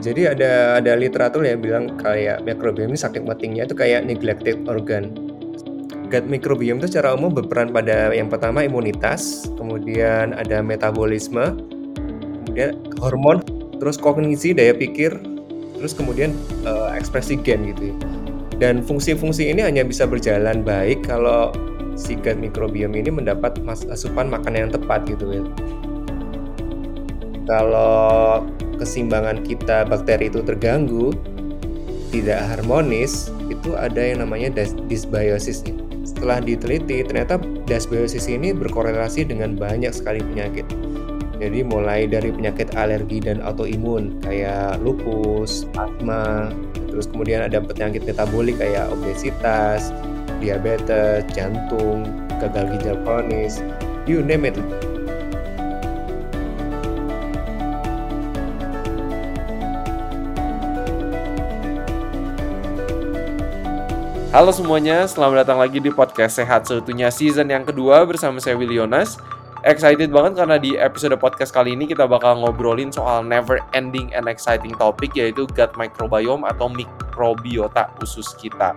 Jadi ada ada literatur yang bilang kayak microbiome ini saking pentingnya itu kayak neglected organ. Gut microbiome itu secara umum berperan pada yang pertama imunitas, kemudian ada metabolisme, kemudian hormon, terus kognisi, daya pikir, terus kemudian uh, ekspresi gen gitu. Ya. Dan fungsi-fungsi ini hanya bisa berjalan baik kalau si gut microbiome ini mendapat asupan makanan yang tepat gitu ya. Kalau keseimbangan kita bakteri itu terganggu, tidak harmonis, itu ada yang namanya dysbiosis. Setelah diteliti ternyata dysbiosis ini berkorelasi dengan banyak sekali penyakit. Jadi mulai dari penyakit alergi dan autoimun kayak lupus, asma, terus kemudian ada penyakit metabolik kayak obesitas, diabetes, jantung, gagal ginjal kronis, you name it. Halo semuanya, selamat datang lagi di podcast Sehat Seutuhnya season yang kedua bersama saya Willy Yonas. Excited banget karena di episode podcast kali ini kita bakal ngobrolin soal never ending and exciting topic yaitu gut microbiome atau mikrobiota usus kita.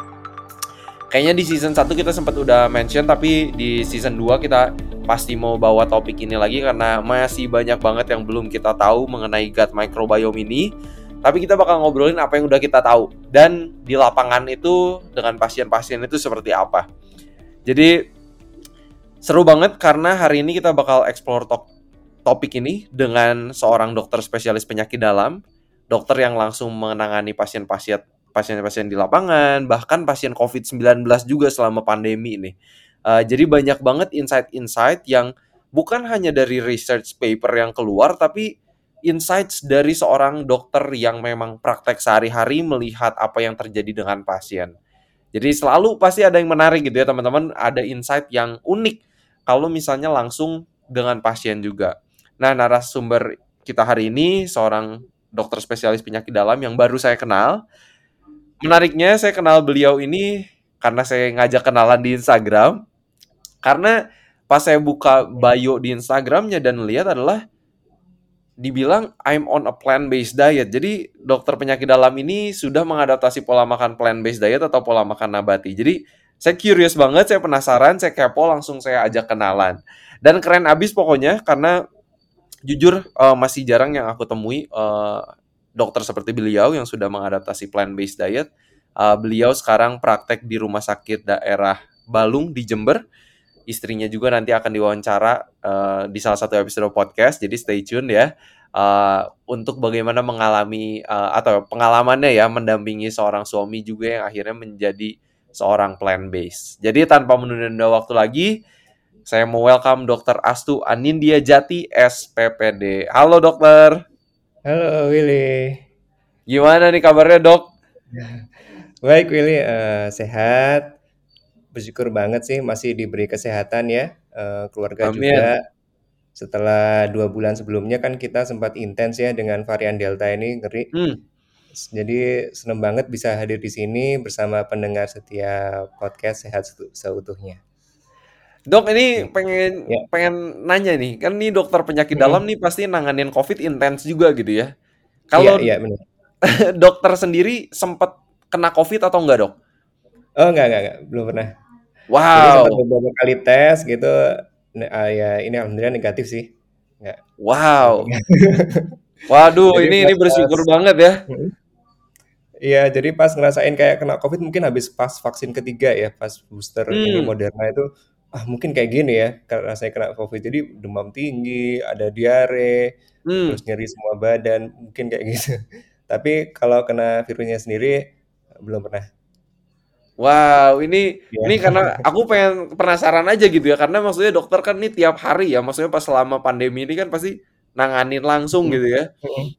Kayaknya di season 1 kita sempat udah mention tapi di season 2 kita pasti mau bawa topik ini lagi karena masih banyak banget yang belum kita tahu mengenai gut microbiome ini tapi kita bakal ngobrolin apa yang udah kita tahu dan di lapangan itu dengan pasien-pasien itu seperti apa. Jadi seru banget karena hari ini kita bakal explore to topik ini dengan seorang dokter spesialis penyakit dalam, dokter yang langsung menangani pasien-pasien pasien-pasien di lapangan, bahkan pasien COVID-19 juga selama pandemi ini. Uh, jadi banyak banget insight-insight yang bukan hanya dari research paper yang keluar, tapi insights dari seorang dokter yang memang praktek sehari-hari melihat apa yang terjadi dengan pasien. Jadi selalu pasti ada yang menarik gitu ya teman-teman, ada insight yang unik kalau misalnya langsung dengan pasien juga. Nah, narasumber kita hari ini seorang dokter spesialis penyakit dalam yang baru saya kenal. Menariknya saya kenal beliau ini karena saya ngajak kenalan di Instagram. Karena pas saya buka bio di Instagramnya dan lihat adalah dibilang I'm on a plant-based diet. Jadi dokter penyakit dalam ini sudah mengadaptasi pola makan plant-based diet atau pola makan nabati. Jadi saya curious banget, saya penasaran, saya kepo langsung saya ajak kenalan. Dan keren abis pokoknya karena jujur uh, masih jarang yang aku temui uh, dokter seperti beliau yang sudah mengadaptasi plant-based diet. Uh, beliau sekarang praktek di rumah sakit daerah Balung di Jember istrinya juga nanti akan diwawancara uh, di salah satu episode podcast. Jadi stay tune ya uh, untuk bagaimana mengalami uh, atau pengalamannya ya mendampingi seorang suami juga yang akhirnya menjadi seorang plant base. Jadi tanpa menunda waktu lagi, saya mau welcome Dr. Astu Anindya Jati SPPD. Halo dokter. Halo Willy. Gimana nih kabarnya dok? Baik Willy, uh, sehat bersyukur banget sih masih diberi kesehatan ya, uh, keluarga Amin. juga. Setelah dua bulan sebelumnya kan kita sempat intens ya dengan varian Delta ini, ngeri. Hmm. Jadi seneng banget bisa hadir di sini bersama pendengar setiap podcast Sehat Seutuhnya. Dok, ini pengen ya. pengen nanya nih, kan nih dokter penyakit hmm. dalam nih pasti nanganin COVID intens juga gitu ya. Kalau iya, iya, dokter sendiri sempat kena COVID atau enggak, Dok? Oh, enggak, enggak, enggak, belum pernah. Wow. Jadi beberapa kali tes gitu, uh, ya ini alhamdulillah negatif sih. Enggak. Wow. Waduh, jadi ini ini bersyukur pas, banget ya. Iya, jadi pas ngerasain kayak kena COVID mungkin habis pas vaksin ketiga ya, pas booster hmm. ini Moderna itu, ah mungkin kayak gini ya, karena saya kena COVID. Jadi demam tinggi, ada diare, hmm. terus nyeri semua badan, mungkin kayak gitu. Tapi kalau kena virusnya sendiri belum pernah. Wow, ini yeah. ini karena aku pengen penasaran aja gitu ya karena maksudnya dokter kan ini tiap hari ya, maksudnya pas selama pandemi ini kan pasti nanganin langsung gitu ya.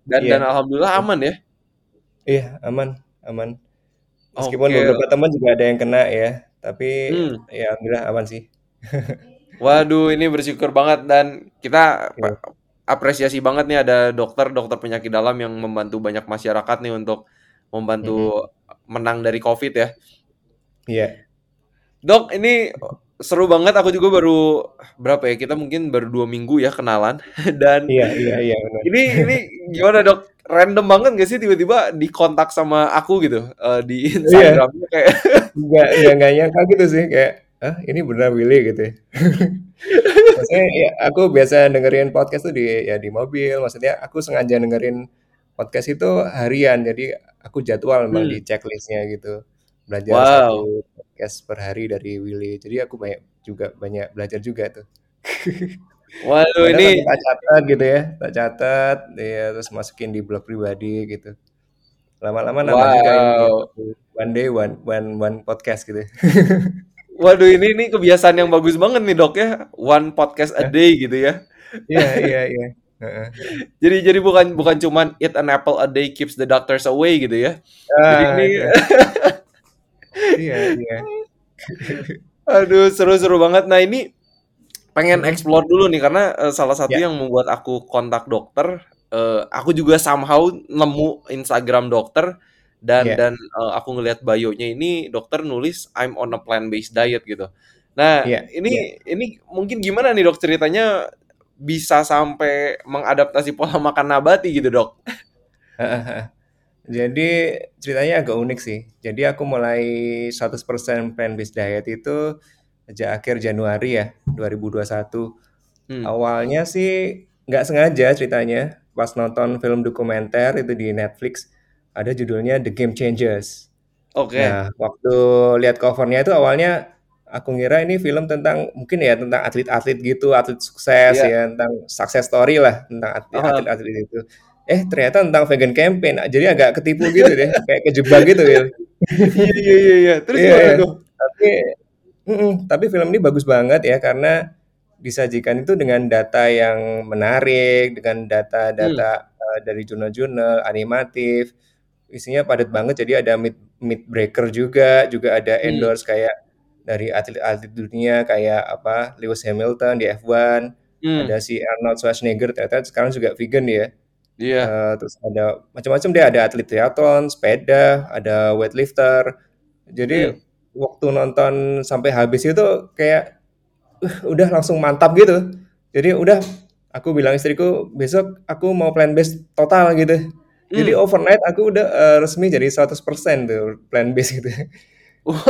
Dan yeah. dan alhamdulillah aman ya. Iya, yeah, aman, aman. Meskipun okay. beberapa teman juga ada yang kena ya, tapi hmm. ya alhamdulillah aman sih. Waduh, ini bersyukur banget dan kita yeah. apresiasi banget nih ada dokter-dokter penyakit dalam yang membantu banyak masyarakat nih untuk membantu mm -hmm. menang dari COVID ya. Iya. Dok, ini seru banget. Aku juga baru berapa ya? Kita mungkin baru dua minggu ya kenalan dan Iya iya iya. Benar. Ini ini gimana dok? random banget gak sih tiba-tiba dikontak sama aku gitu uh, di Iya. Instagramnya kayak Nggak nggak nggak nyangka gitu sih kayak, "Hah, ini beneran Willy?" Gitu ya. Maksudnya ya aku biasa dengerin podcast tuh di ya di mobil, maksudnya aku sengaja dengerin podcast itu harian, jadi aku jadwal memang di hmm. checklist-nya gitu. Belajar Wow. satu podcast per hari dari Willy. Jadi aku banyak juga banyak belajar juga tuh. Waduh ini tak catat gitu ya, tak catat, ya terus masukin di blog pribadi gitu. Lama-lama nambah juga ini wow. one day one one one podcast gitu. Waduh ini ini kebiasaan yang bagus banget nih dok ya one podcast a day gitu ya. Iya iya iya. Jadi jadi bukan bukan cuman eat an apple a day keeps the doctors away gitu ya. Jadi Ah, ini iya. Iya iya. aduh seru-seru banget. Nah ini pengen Mhm. explore dulu nih karena eh, salah satu Ya. yang membuat aku kontak dokter, eh, aku juga somehow nemu Instagram dokter dan Ya. dan eh, aku ngelihat bio-nya ini dokter nulis I'm on a plant-based diet gitu. Nah Iya ini iya. ini mungkin gimana nih dok ceritanya bisa sampai mengadaptasi pola makan nabati gitu dok? Jadi ceritanya agak unik sih. Jadi aku mulai 100% plant-based diet itu sejak akhir Januari ya, 2021. Hmm. Awalnya sih nggak sengaja ceritanya, pas nonton film dokumenter itu di Netflix, ada judulnya The Game Changers. Oke. Nah, waktu lihat covernya itu awalnya aku ngira ini film tentang mungkin ya tentang atlet-atlet gitu, atlet sukses Iya. ya, tentang success story lah tentang atlet- Aha. atlet-atlet itu. Eh, ternyata tentang vegan campaign. Jadi agak ketipu gitu deh, kayak kejebak gitu, Will. Iya iya iya iya. Terus Iya, gimana iya. Tapi mm-mm, tapi film ini bagus banget ya karena disajikan itu dengan data yang menarik, dengan Hmm. data-data eh, dari jurnal-jurnal, animatif. Isinya padat banget, jadi ada myth, myth breaker juga, juga ada Hmm. endorse kayak dari atlet-atlet dunia kayak apa Lewis Hamilton di F1, Hmm. ada si Arnold Schwarzenegger ternyata sekarang juga vegan ya. Iya. Eh, terus ada macam-macam deh, ada atlet triathlon, sepeda, ada weightlifter. Jadi Hmm. waktu nonton sampai habis itu kayak uh, udah langsung mantap gitu. Jadi udah aku bilang istriku besok aku mau plant based total gitu. Jadi Hmm. overnight aku udah eh, resmi jadi 100% tuh plant based gitu.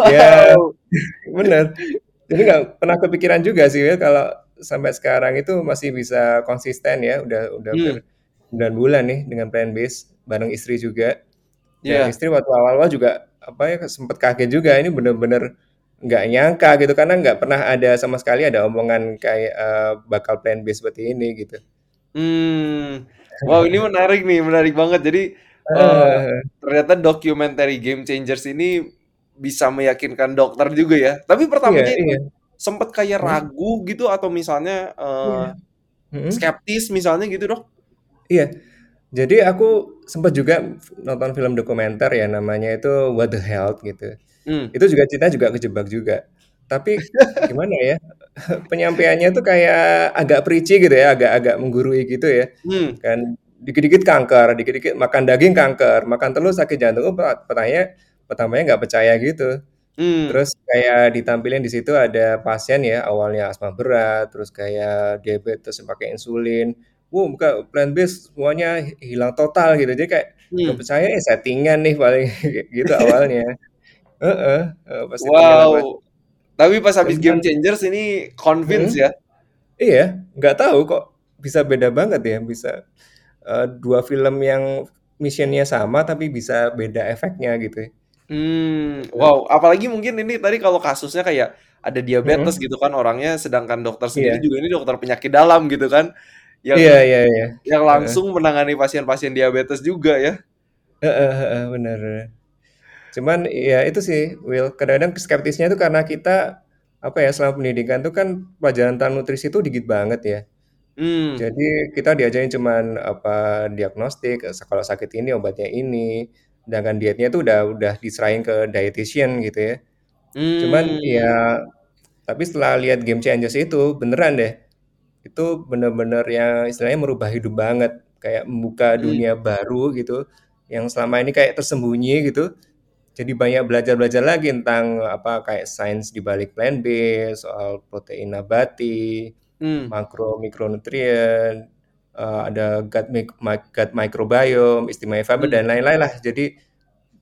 Ya, Wow. bener. Jadi nggak pernah kepikiran juga sih ya kalau sampai sekarang itu masih bisa konsisten ya. Udah udah Hmm. Ber 9 bulan nih dengan plant based bareng istri juga. Dan Iya. istri waktu awal-awal juga apa ya sempet kaget juga ini bener-bener nggak nyangka gitu karena nggak pernah ada sama sekali ada omongan kayak eh, bakal plant based seperti ini gitu. Hmm. Wow ini menarik nih, menarik banget. Jadi Eh, ternyata documentary Game Changers ini bisa meyakinkan dokter juga ya. Tapi pertamanya itu iya. sempet kayak Hmm, ragu gitu atau misalnya eh, iya. Mm-mm. skeptis misalnya gitu dok? Iya. Jadi aku sempat juga nonton film dokumenter ya namanya itu What the Health gitu. Hmm. Itu juga cerita juga kejebak juga. Tapi gimana ya? Penyampaiannya tuh kayak agak preachy gitu ya, agak-agak menggurui gitu ya. Hmm. Kan dikit-dikit kanker, dikit-dikit makan daging kanker, makan telur sakit jantung. Oh, pe- pertanyaan pertamanya nggak percaya gitu. Hmm. Terus kayak ditampilin di situ ada pasien ya awalnya asma berat, terus kayak diabetes pakai insulin. Wow, buka plant based semuanya hi- hilang total gitu. Jadi kayak Hmm. percaya ya settingan nih paling gitu awalnya. Heeh, eh, pas settingan apa? Wow. Tapi pas habis Game Changers ini convince hmm, ya. iya, nggak tahu kok bisa beda banget ya, bisa eh, dua film yang missionnya sama tapi bisa beda efeknya gitu. Hmm, wow. Apalagi mungkin ini tadi kalau kasusnya kayak ada diabetes Mm-mm. gitu kan orangnya, sedangkan dokter sendiri Iya, juga ini dokter penyakit dalam gitu kan, yang iya, iya, iya. yang langsung menangani pasien-pasien diabetes juga ya. Heeh, heeh, bener. bener. Cuman ya itu sih, Will. Kadang-kadang skeptisnya itu karena kita apa ya selama pendidikan tuh kan pelajaran tentang nutrisi itu dikit banget ya. Hmm, Jadi kita diajarin cuman apa diagnostik, kalau sakit ini obatnya ini, sedangkan dietnya tuh udah udah diserahin ke dietitian gitu ya. Cuman hmm, ya tapi setelah lihat Game Changers itu beneran deh. Itu bener-bener yang istilahnya merubah hidup banget, kayak membuka hmm, dunia baru gitu yang selama ini kayak tersembunyi gitu. Jadi banyak belajar-belajar lagi tentang apa kayak sains di balik plant based, soal protein nabati, hmm. makro mikronutrien. uh, ada gut, gut microbiome, istimewa fiber Hmm. dan lain-lain lah. Jadi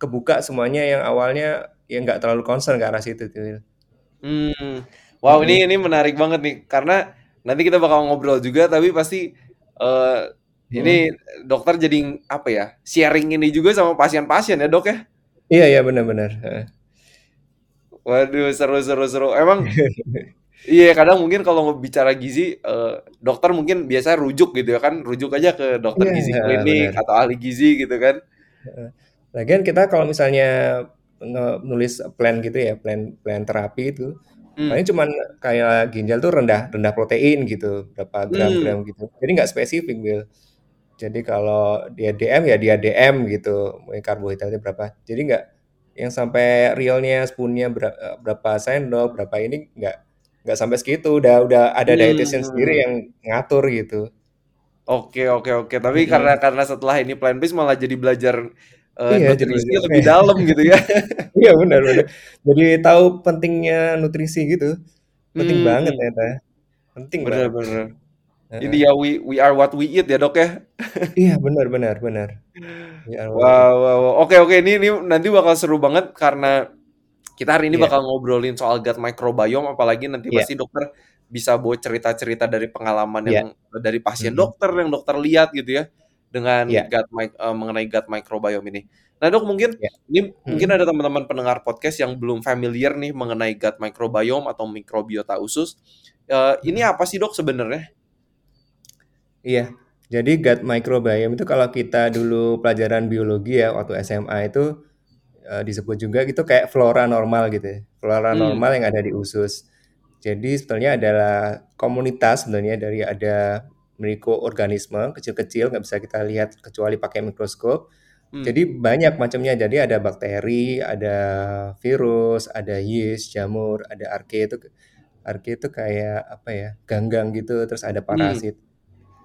kebuka semuanya yang awalnya ya nggak terlalu concern ke arah situ tuh. Hmm. Wow, ini ini menarik banget nih karena nanti kita bakal ngobrol juga tapi pasti eh, ini dokter jadi apa ya? Sharing ini juga sama pasien-pasien ya, Dok ya? Iya, iya benar-benar. Waduh, seru seru seru. Emang iya kadang mungkin kalau bicara gizi eh, dokter mungkin biasa rujuk gitu ya kan, rujuk aja ke dokter Iya, gizi klinik benar. atau ahli gizi gitu kan. Lagian kita kalau misalnya nulis plan gitu ya, plan plan terapi itu Hmm. paling cuman kayak ginjal tuh rendah rendah protein gitu, berapa gram-gram gitu. Jadi nggak spesifik, Bill. Jadi kalau dia DM ya dia DM gitu, mungkin karbohidratnya berapa. Jadi nggak yang sampai realnya spoonnya ber- berapa sendok, berapa ini nggak nggak sampai segitu. Udah udah ada dietitian sendiri Hmm. yang ngatur gitu. Oke oke oke. Tapi Mm-mm. karena karena setelah ini plan based malah jadi belajar eh, Iya, jadi nutrisi lebih dalam gitu ya. Iya benar benar. Jadi tahu pentingnya nutrisi gitu. Penting Hmm. banget ternyata. Penting Bener banget. bener. Heeh. Ini ya we we are what we eat ya dok ya. Iya benar benar benar. Ya, Wow, wow, wow. Oke oke ini ini nanti bakal seru banget karena kita hari ini Iya. bakal ngobrolin soal gut microbiome apalagi nanti Iya. pasti dokter bisa bawa cerita-cerita dari pengalaman Iya. yang dari pasien Mhm. dokter yang dokter lihat gitu ya dengan Iya. gut eh, mengenai gut microbiome ini. Nah, Dok mungkin Iya. ini mungkin Mhm. ada teman-teman pendengar podcast yang belum familiar nih mengenai gut microbiome atau mikrobiota usus. Eh, ini apa sih, Dok sebenarnya? Iya. Jadi gut microbiome itu kalau kita dulu pelajaran biologi ya waktu SMA itu eh, disebut juga gitu kayak flora normal gitu ya. Flora Hmm. normal yang ada di usus. Jadi sebetulnya adalah komunitas sebenarnya dari ada mikroorganisme kecil-kecil nggak bisa kita lihat kecuali pakai mikroskop. Hmm. Jadi banyak macamnya. Jadi ada bakteri, ada virus, ada yeast, jamur, ada arke itu arke itu kayak apa ya ganggang gitu. Terus ada Hmm. parasit.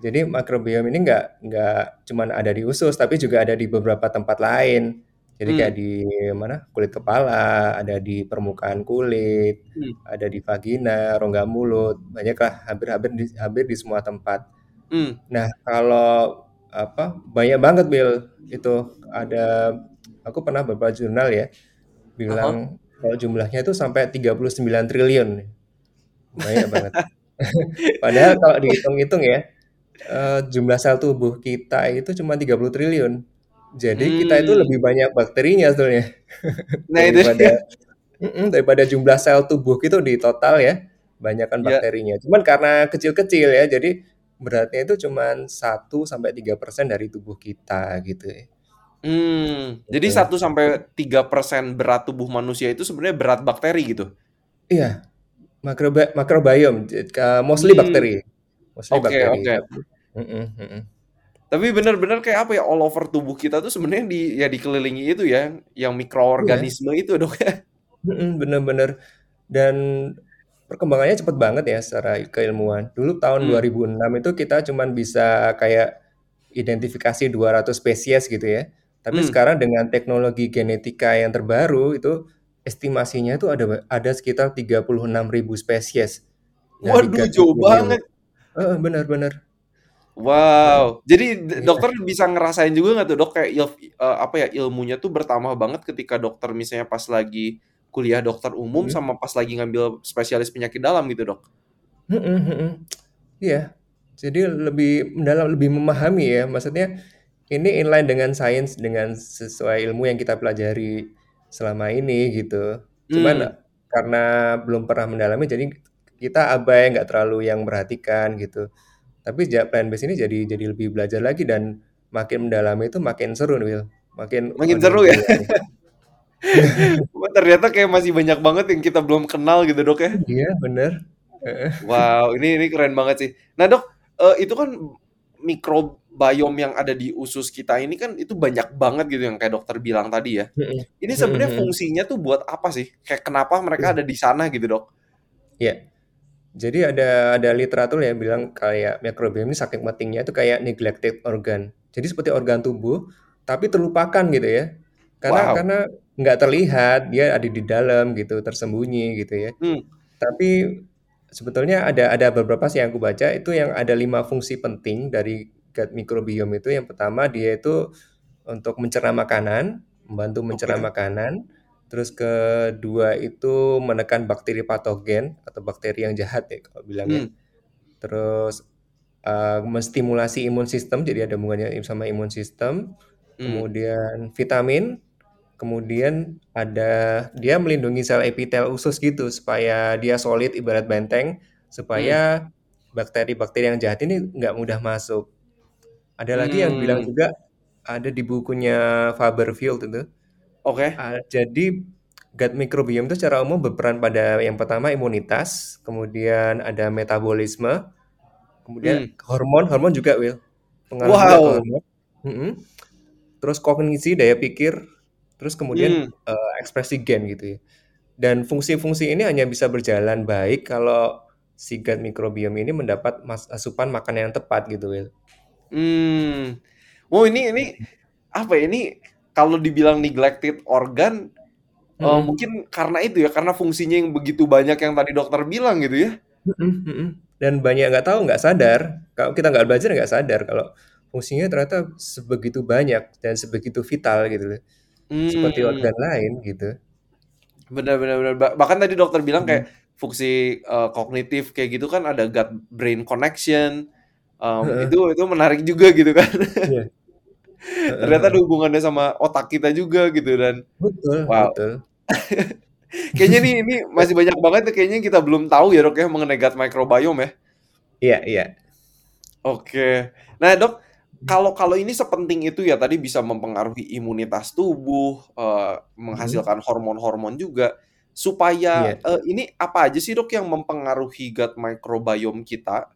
Jadi mikrobiome ini nggak nggak cuman ada di usus, tapi juga ada di beberapa tempat lain. Jadi Hmm. kayak di mana kulit kepala, ada di permukaan kulit, Hmm. ada di vagina, rongga mulut, banyak lah hampir-hampir di, hampir di semua tempat. Hmm. Nah kalau apa banyak banget Bill itu ada aku pernah beberapa jurnal ya bilang kalau jumlahnya itu sampai 39 triliun banyak banget. Padahal kalau dihitung-hitung ya eh, jumlah sel tubuh kita itu cuma 30 triliun. Jadi kita itu Hmm. lebih banyak bakterinya sebetulnya Nah, itu daripada dia. Mm-mm, daripada jumlah sel tubuh itu di total ya banyakkan Ya. bakterinya. Cuman karena kecil-kecil ya, jadi beratnya itu cuman 1 sampai 3% dari tubuh kita gitu ya. Hmm, jadi Gitu. 1 sampai 3% berat tubuh manusia itu sebenarnya berat bakteri gitu. Iya. Makroba microbiome, j- ka- mostly Hmm. bakteri. Mostly Oke, bakteri. oke. Mm-mm. Tapi benar-benar kayak apa ya all over tubuh kita tuh sebenarnya di ya dikelilingi itu ya, yang mikroorganisme itu dok ya. Bener-bener. Dan perkembangannya cepet banget ya secara keilmuan. Dulu tahun Hmm. 2006 itu kita cuman bisa kayak identifikasi 200 spesies gitu ya. Tapi Hmm. sekarang dengan teknologi genetika yang terbaru itu estimasinya itu ada ada sekitar 36.000 spesies dari Waduh, jauh banget. Heeh, benar-benar. Wow. Jadi Iya. dokter bisa ngerasain juga nggak tuh dok kayak il- eh, apa ya ilmunya tuh bertambah banget ketika dokter misalnya pas lagi kuliah dokter umum Hmm. sama pas lagi ngambil spesialis penyakit dalam gitu dok. Mm-mm, mm-mm. Iya. Jadi lebih mendalam, lebih memahami ya. Maksudnya ini inline dengan sains, dengan sesuai ilmu yang kita pelajari selama ini gitu. Cuman Hmm. karena belum pernah mendalami, jadi kita abai, nggak terlalu yang merhatikan gitu. Tapi plan base ini jadi jadi lebih belajar lagi dan makin mendalami itu makin seru nih, Will. Makin Makin seru ya. Ternyata kayak masih banyak banget yang kita belum kenal gitu dok ya. Iya, bener. Wow, ini ini keren banget sih. Nah dok, eh, itu kan mikrobiome yang ada di usus kita ini kan itu banyak banget gitu yang kayak dokter bilang tadi ya. Ini sebenarnya fungsinya tuh buat apa sih? Kayak kenapa mereka ada di sana gitu dok? Ya, jadi ada ada literatur yang bilang kayak mikrobiome ini saking pentingnya itu kayak neglected organ. Jadi seperti organ tubuh, tapi terlupakan gitu ya. Karena Wow. karena nggak terlihat, dia ada di dalam gitu, tersembunyi gitu ya. Hmm. Tapi sebetulnya ada ada beberapa sih yang aku baca itu yang ada lima fungsi penting dari gut microbiome itu yang pertama dia itu untuk mencerna makanan, membantu mencerna Oke. makanan. Terus kedua itu menekan bakteri patogen atau bakteri yang jahat ya kalau bilangnya. Hmm. Terus uh, menstimulasi imun sistem, jadi ada hubungannya sama imun sistem. Hmm. Kemudian vitamin, kemudian ada dia melindungi sel epitel usus gitu supaya dia solid ibarat benteng supaya bakteri-bakteri yang jahat ini nggak mudah masuk. Ada lagi yang bilang Hmm. juga ada di bukunya Faberfield itu. Oke. Uh, jadi gut microbiome itu secara umum berperan pada yang pertama imunitas, kemudian ada metabolisme, kemudian hormon, hormon juga Will. Pengaruh Wow. hormon. Mm-mm. Terus kognisi, daya pikir, terus kemudian Hmm. uh, ekspresi gen gitu ya. Dan fungsi-fungsi ini hanya bisa berjalan baik kalau si gut microbiome ini mendapat mas- asupan makanan yang tepat gitu Will. Hmm. Oh ini ini apa ya ini kalau dibilang neglected organ eh, Mm-mm. mungkin karena itu ya karena fungsinya yang begitu banyak yang tadi dokter bilang gitu ya. Mm-mm, mm-mm. Dan banyak nggak tahu, nggak sadar. Kalau kita nggak belajar nggak sadar kalau fungsinya ternyata sebegitu banyak dan sebegitu vital gitu loh. Seperti Hmm. organ lain gitu. Benar benar benar. Ba- Bahkan tadi dokter bilang Hmm. kayak fungsi eh, kognitif kayak gitu kan ada gut brain connection. Em, Heeh. itu itu menarik juga gitu kan. Iya. Heeh, Ternyata ada hubungannya sama otak kita juga gitu dan Betul, wow. betul. Kayaknya nih ini masih banyak banget tuh kayaknya kita belum tahu ya dok ya mengenai gut microbiome ya. Iya, iya. Oke. Nah dok, kalau kalau ini sepenting itu ya tadi bisa mempengaruhi imunitas tubuh, Hmm. menghasilkan hormon-hormon juga. Supaya Iya. eh, ini apa aja sih dok yang mempengaruhi gut microbiome kita?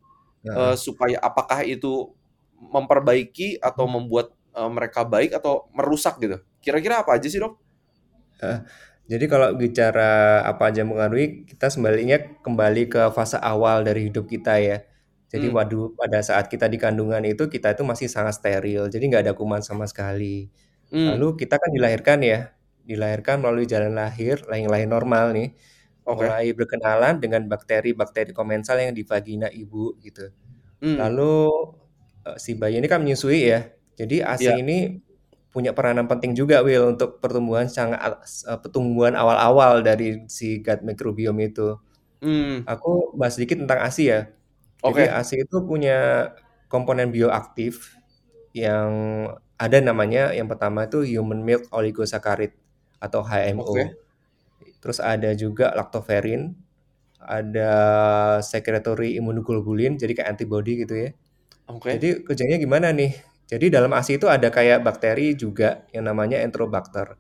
Heeh. Eh, supaya apakah itu memperbaiki atau membuat eh, mereka baik atau merusak gitu? Kira-kira apa aja sih dok? Heeh. Jadi kalau bicara apa aja mengaruhi, kita sebaliknya kembali ke fase awal dari hidup kita ya. Jadi Hmm. waduh pada saat kita di kandungan itu kita itu masih sangat steril, jadi nggak ada kuman sama sekali. Hmm. Lalu kita kan dilahirkan ya, dilahirkan melalui jalan lahir, lahir normal nih, Oke. mulai berkenalan dengan bakteri-bakteri komensal yang di vagina ibu gitu. Hmm. Lalu eh, si bayi ini kan menyusui ya, jadi ASI Iya. ini punya peranan penting juga Will untuk pertumbuhan sangat eh, pertumbuhan awal-awal dari si gut microbiome itu. Hmm. Aku bahas sedikit tentang ASI ya. Jadi Oke. ASI itu punya komponen bioaktif yang ada namanya yang pertama itu human milk oligosaccharide atau HMO. Oke. Terus ada juga lactoferrin, ada secretory immunoglobulin, jadi kayak antibody gitu ya. Oke. Jadi kerjanya gimana nih? Jadi dalam ASI itu ada kayak bakteri juga yang namanya Enterobacter.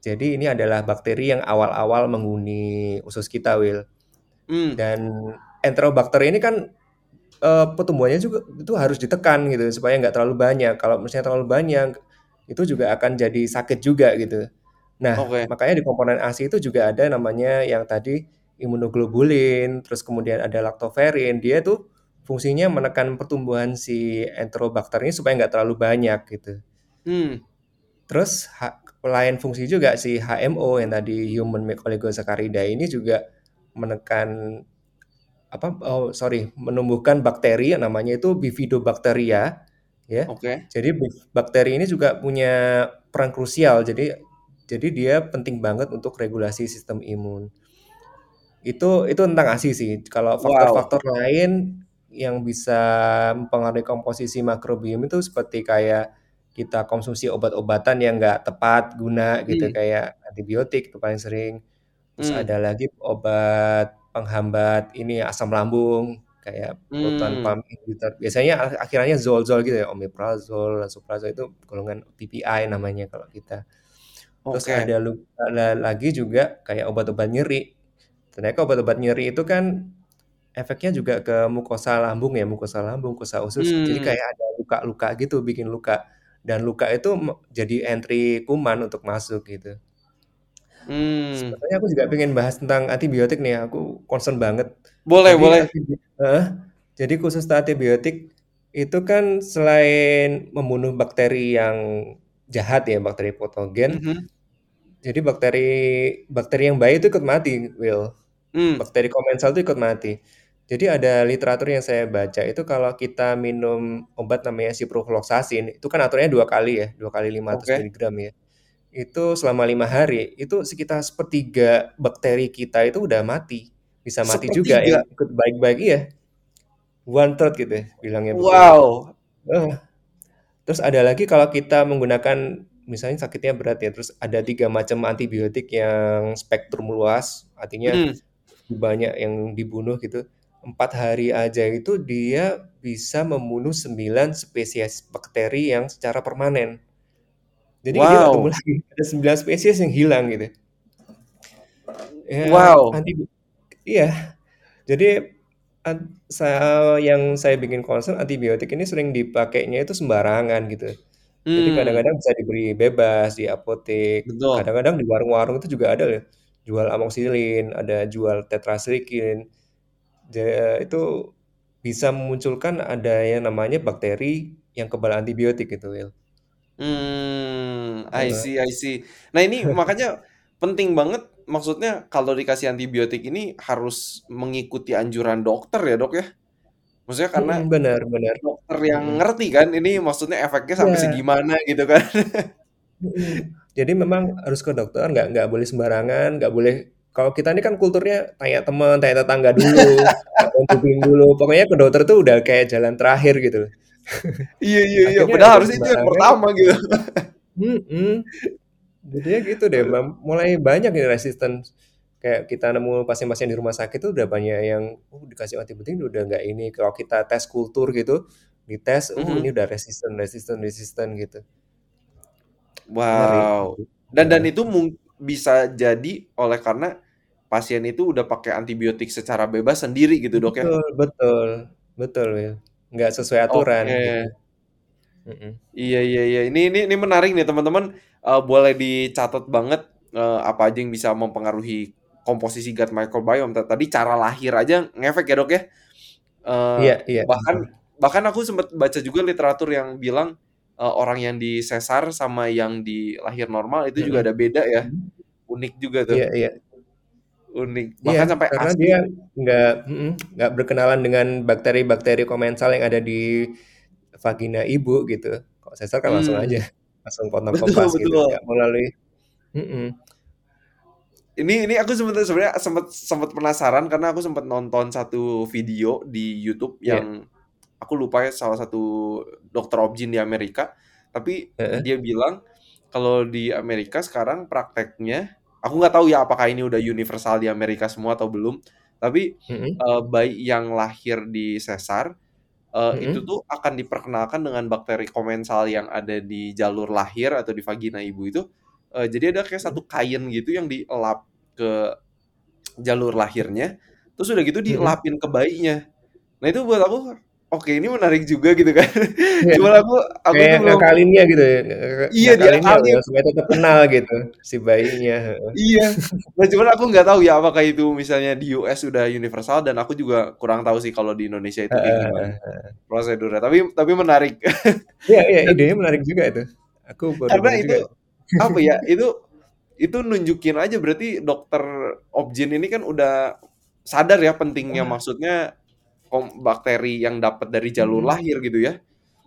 Jadi ini adalah bakteri yang awal-awal menghuni usus kita, Will. Hmm. Dan Enterobacter ini kan eh, pertumbuhannya juga itu harus ditekan gitu supaya nggak terlalu banyak. Kalau misalnya terlalu banyak itu juga akan jadi sakit juga gitu. Nah, Oke. makanya di komponen ASI itu juga ada namanya yang tadi immunoglobulin, terus kemudian ada lactoferrin. Dia tuh fungsinya menekan pertumbuhan si Enterobacter ini supaya nggak terlalu banyak gitu. Hmm. Terus lain fungsi juga si HMO yang tadi human milk oligosaccharide ini juga menekan apa oh sorry menumbuhkan bakteri namanya itu bifidobacteria ya. Oke. Jadi bakteri ini juga punya peran krusial. Jadi jadi dia penting banget untuk regulasi sistem imun. Itu itu tentang ASI sih. Kalau Wow. faktor-faktor lain yang bisa mempengaruhi komposisi makrobiom itu seperti kayak kita konsumsi obat-obatan yang nggak tepat guna gitu Hmm. kayak antibiotik itu paling sering. Terus Hmm. ada lagi obat penghambat ini asam lambung kayak proton Hmm. pump inhibitor. Biasanya ak- akhirnya zol-zol gitu ya, omeprazol, lansoprazol itu golongan PPI namanya kalau kita. Terus Oke. ada, ada lagi juga kayak obat-obat nyeri. Ternyata obat-obat nyeri itu kan efeknya juga ke mukosa lambung ya, mukosa lambung, mukosa usus. Jadi Hmm. kayak ada luka-luka gitu, bikin luka. Dan luka itu jadi entry kuman untuk masuk gitu. Hmm. Sebenarnya aku juga pengen bahas tentang antibiotik nih, aku concern banget. Boleh, Jadi boleh. eh, jadi khusus antibiotik itu kan selain membunuh bakteri yang jahat ya, bakteri patogen, Mhm. jadi bakteri bakteri yang baik itu ikut mati, Will. Hmm. Bakteri komensal itu ikut mati. Jadi ada literatur yang saya baca itu kalau kita minum obat namanya ciprofloxacin, itu kan aturannya dua kali ya, dua kali 500 Oke. miligram ya. Itu selama lima hari, itu sekitar sepertiga bakteri kita itu udah mati. Bisa mati juga Sepertiga. yang ikut baik-baik iya. One third gitu ya, bilangnya. Wow. Heeh. Terus ada lagi kalau kita menggunakan misalnya sakitnya berat ya, terus ada tiga macam antibiotik yang spektrum luas, artinya Hmm. banyak yang dibunuh gitu. Empat hari aja itu dia bisa membunuh 9 spesies bakteri yang secara permanen. Jadi dia nggak tumbuh Wow. lagi, ada 9 spesies yang hilang gitu. Ya, Wow. antibi iya. Jadi an saya yang saya bikin concern antibiotik ini sering dipakainya itu sembarangan gitu. Jadi Hmm. kadang-kadang bisa diberi bebas di apotek, kadang-kadang di warung-warung itu juga ada loh, jual amoxicillin, ada jual tetracycline. Ja itu bisa memunculkan ada yang namanya bakteri yang kebal antibiotik gitu, Will. Mmm, I see I see. Nah ini makanya penting banget, maksudnya kalau dikasih antibiotik ini harus mengikuti anjuran dokter ya, Dok, ya? Maksudnya karena Mhm, benar benar. dokter yang Mhm. ngerti kan ini maksudnya efeknya sampai Iya. segimana gitu kan. Mhm. Jadi memang harus ke dokter, nggak nggak boleh sembarangan, nggak boleh kalau kita ini kan kulturnya tanya teman, tanya tetangga dulu, tubing dulu, pokoknya ke dokter tuh udah kayak jalan terakhir gitu. Iya iya iya, padahal itu harusnya itu yang pertama gitu. mhm. Jadinya gitu deh, mulai banyak nih resistance. Kayak kita nemu pasien-pasien di rumah sakit tuh udah banyak yang, oh dikasih antibiotik udah nggak ini, kalau kita tes kultur gitu, dites, uh Mhm. ini udah resisten resisten resisten gitu. Ngeri. Wow. Dan dan itu bisa jadi oleh karena pasien itu udah pakai antibiotik secara bebas sendiri gitu, Dok, ya? Betul betul. Betul, Will. Nggak sesuai aturan gitu. Oke. Mhm. Iya iya iya. Ini ini ini menarik nih teman-teman, eee, boleh dicatat banget, eee, apa aja yang bisa mempengaruhi komposisi gut microbiome. Ta tadi cara lahir aja ngefek ya, Dok, ya? Eee, Iya iya, bahkan bahkan aku sempet baca juga literatur yang bilang, eee, orang yang disesar sama yang di lahir normal itu juga Mhm. ada beda ya. Unik juga tuh. Iya iya. Unik, Iya, bahkan sampai karena dia ASI nggak nggak berkenalan dengan bakteri-bakteri komensal yang ada di vagina ibu gitu. Kalau sesar kan langsung aja, langsung potong Betul kompas gitu, betul. nggak melalui mhm. Ini ini aku sebenarnya sebenarnya sempet sempet penasaran karena aku sempet nonton satu video di YouTube Iya. yang aku lupa ya salah satu dokter obgyn di Amerika, tapi Heeh. dia bilang kalau di Amerika sekarang prakteknya, aku nggak tahu ya apakah ini udah universal di Amerika semua atau belum, tapi, Mhm. eee, bayi yang lahir di sesar, eee, itu Mhm. tuh akan diperkenalkan dengan bakteri komensal yang ada di jalur lahir atau di vagina ibu itu, eee, jadi ada kayak satu kain gitu yang dielap ke jalur lahirnya, terus udah gitu dielapin ke bayinya. Nah itu buat aku, oke ini menarik juga gitu kan. Iya. Cuman aku aku tuh Kayak belum ngakalinnya gitu ya, Iya ngakalinnya diakalin. Will, supaya tetap kenal gitu si bayinya. Iya. Nah cuman aku nggak tahu ya apakah itu misalnya di US udah universal dan aku juga kurang tahu sih kalau di Indonesia itu kayak gimana prosedurnya, tapi tapi menarik. Iya iya, idenya menarik juga itu. Aku baru karena itu, juga. apa ya, itu itu nunjukin aja berarti dokter obgyn ini kan udah sadar ya pentingnya Heeh. maksudnya bakteri yang dapat dari jalur Mhm. lahir gitu ya.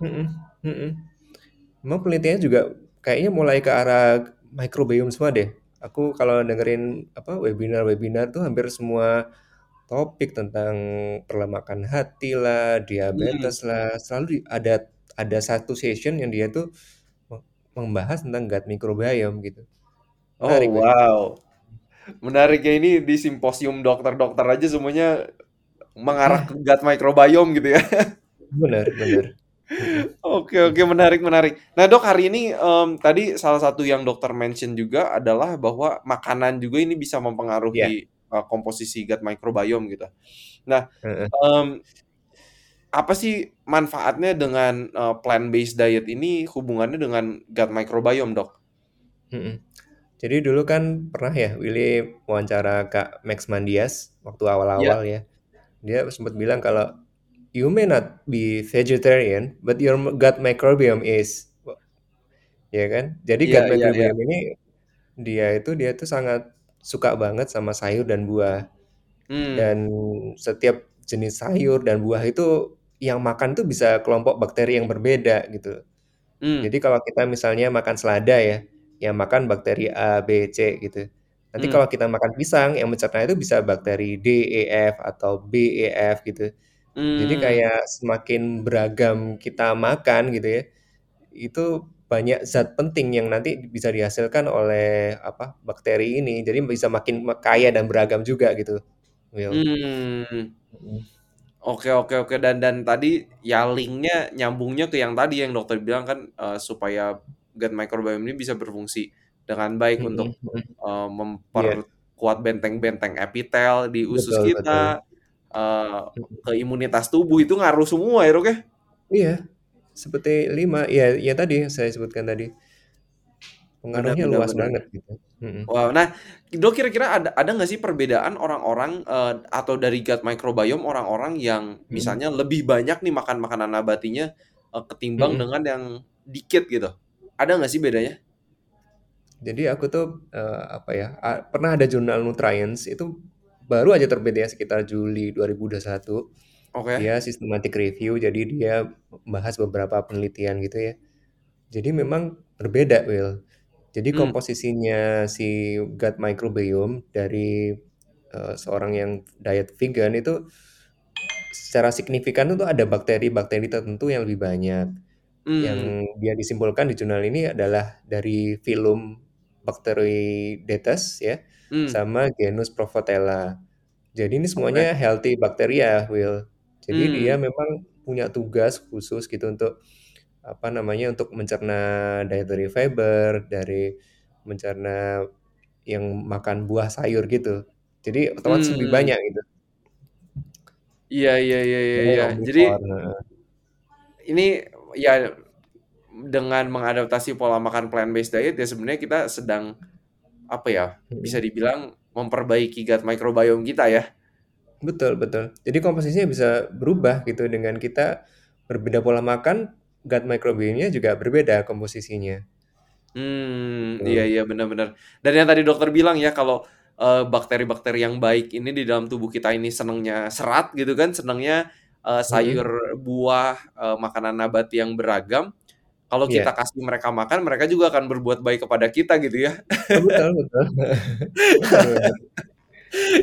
Mhm mhm. Memang penelitiannya juga kayaknya mulai ke arah microbiome semua deh. Aku kalau dengerin apa, webinar-webinar tuh hampir semua topik tentang perlemakan hati lah, diabetes lah, selalu ada ada satu session yang dia tuh me membahas tentang gut microbiome gitu. Menarik, Oh wow. Menarik ya ini di simposium dokter-dokter aja semuanya mengarah Iya. ke gut microbiome gitu ya. Bener. Mhm. Oke oke, menarik menarik. Nah Dok hari ini, mmm, tadi salah satu yang dokter mention juga adalah bahwa makanan juga ini bisa Iya. mempengaruhi, eee, komposisi gut microbiome gitu. Nah, mmm, apa sih manfaatnya dengan, eee, plant based diet ini hubungannya dengan gut microbiome, Dok? Mhm. Jadi dulu kan pernah ya Willy wawancara Kak Max Mandias waktu Iya. awal-awal ya. Dia sempet bilang kalau, "You may not be vegetarian, but your gut microbiome is." Ya kan? Jadi Iya gut iya. microbiome ini dia itu dia tuh sangat suka banget sama sayur dan buah. Mmm. Dan setiap jenis sayur dan buah itu yang makan tuh bisa kelompok bakteri yang berbeda gitu. Hmm. Jadi kalau kita misalnya makan selada ya, yang makan bakteri A, B, C gitu. Nanti Hmm. kalau kita makan pisang, yang mencerna itu bisa bakteri D, E, F atau B, E, F gitu. Jadi Hmm. kayak semakin beragam kita makan gitu ya, itu banyak zat penting yang nanti bisa dihasilkan oleh apa bakteri ini. Jadi bisa makin kaya dan beragam juga gitu, Will. Hmm. Mhm. Oke oke oke dan dan tadi ya linknya nyambungnya ke yang tadi yang dokter bilang kan uh, supaya gut microbiome ini bisa berfungsi dengan baik Mhm, untuk uh, Iya. memperkuat benteng-benteng epitel di usus Betul betul. kita, uh, Mhm. ke imunitas tubuh itu ngaruh semua ya dok ya? Iya, seperti 5 ya ya tadi saya sebutkan tadi. Pengaruhnya benar luas benar. banget gitu. Wow, nah dok kira-kira ada ada nggak sih perbedaan orang-orang uh, atau dari gut microbiome orang-orang yang misalnya lebih banyak nih makan makanan nabatinya uh, ketimbang dengan yang dikit gitu? Ada nggak sih bedanya? Jadi aku tuh uh, apa ya a- pernah ada jurnal Nutrients itu baru aja terbit ya sekitar Juli 2021. Oke. Dia systematic review jadi dia membahas beberapa penelitian gitu ya. Jadi memang berbeda Will. Jadi Hmm. komposisinya si gut microbiome dari uh, seorang yang diet vegan itu secara signifikan itu ada bakteri-bakteri tertentu yang lebih banyak. Yang Hmm. dia disimpulkan di jurnal ini adalah dari filum Bacteroidetes ya, Hmm. sama genus Provotella. Jadi ini semuanya healthy bacteria, Will. Jadi dia Hmm. memang punya tugas khusus gitu untuk apa namanya untuk mencerna dietary fiber dari mencerna yang makan buah sayur gitu. Jadi otomatis lebih Hmm. banyak gitu. Iya iya iya iya iya. Jadi ini ya dengan mengadaptasi pola makan plant based diet ya sebenarnya kita sedang apa ya bisa Mhm. dibilang memperbaiki gut microbiome kita ya. Betul betul. Jadi komposisinya bisa berubah gitu dengan kita berbeda pola makan, gut microbiome-nya juga berbeda komposisinya. Hmm, Tuh. iya iya benar-benar. Dan yang tadi dokter bilang ya kalau uh, bakteri-bakteri yang baik ini di dalam tubuh kita ini senangnya serat gitu kan, senangnya uh, sayur, buah, uh, makanan nabati yang beragam. Kalau kita Iya. kasih mereka makan, mereka juga akan berbuat baik kepada kita gitu ya. Betul betul. Benar benar.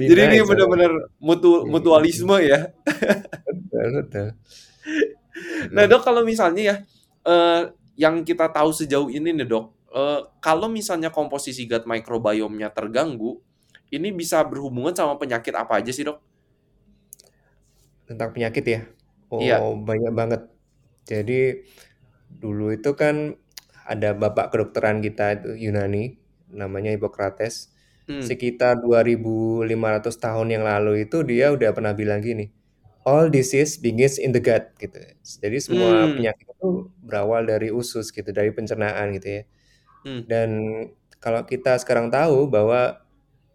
Be Jadi ini benar-benar mutu Mhm, mutualisme ya. Betul betul. Nah Mhm. dok kalau misalnya ya, uh, yang kita tahu sejauh ini nih dok, uh, kalau misalnya komposisi gut microbiome-nya terganggu, ini bisa berhubungan sama penyakit apa aja sih dok? Tentang penyakit ya? Iya. Oh, banyak banget. Jadi dulu itu kan ada bapak kedokteran kita itu Yunani, namanya Hippocrates. Hmm. Sekitar 2500 tahun yang lalu itu dia udah pernah bilang gini, all disease begins in the gut gitu. Jadi semua Hmm. penyakit itu berawal dari usus gitu, dari pencernaan gitu ya. Hmm. Dan kalau kita sekarang tahu bahwa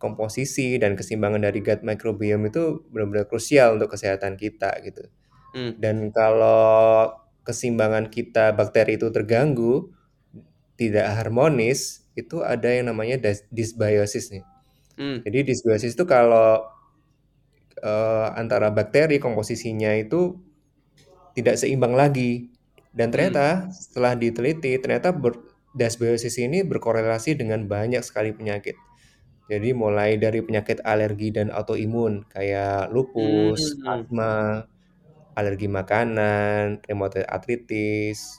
komposisi dan keseimbangan dari gut microbiome itu benar-benar krusial untuk kesehatan kita gitu. Hmm. Dan kalau keseimbangan kita bakteri itu terganggu, tidak harmonis, itu ada yang namanya dis- dysbiosis nih. Hmm. Jadi dysbiosis itu kalau uh, antara bakteri komposisinya itu tidak seimbang lagi. Dan Hmm. ternyata setelah diteliti, ternyata ber, dysbiosis ini berkorelasi dengan banyak sekali penyakit. Jadi mulai dari penyakit alergi dan autoimun kayak lupus, Hmm. asma, alergi makanan, rheumatoid arthritis,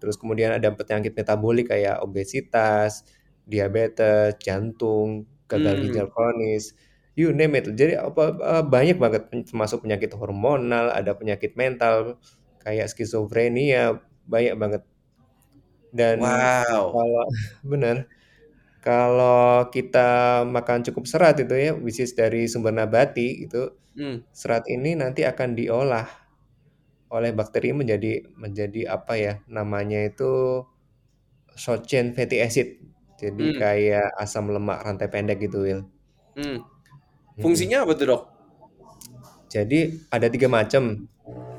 terus kemudian ada penyakit metabolik kayak obesitas, diabetes, jantung, gagal Hmm. ginjal kronis, you name it. Jadi apa eh, banyak banget termasuk penyakit hormonal, ada penyakit mental kayak skizofrenia, banyak banget. Dan Wow. kalau benar kalau kita makan cukup serat itu ya, which is dari sumber nabati itu, Hmm. serat ini nanti akan diolah oleh bakteri menjadi menjadi apa ya namanya itu short chain fatty acid. Jadi Hmm. kayak asam lemak rantai pendek gitu, Will. Hmm. Mhm. Fungsinya apa tuh dok? Jadi ada tiga macam,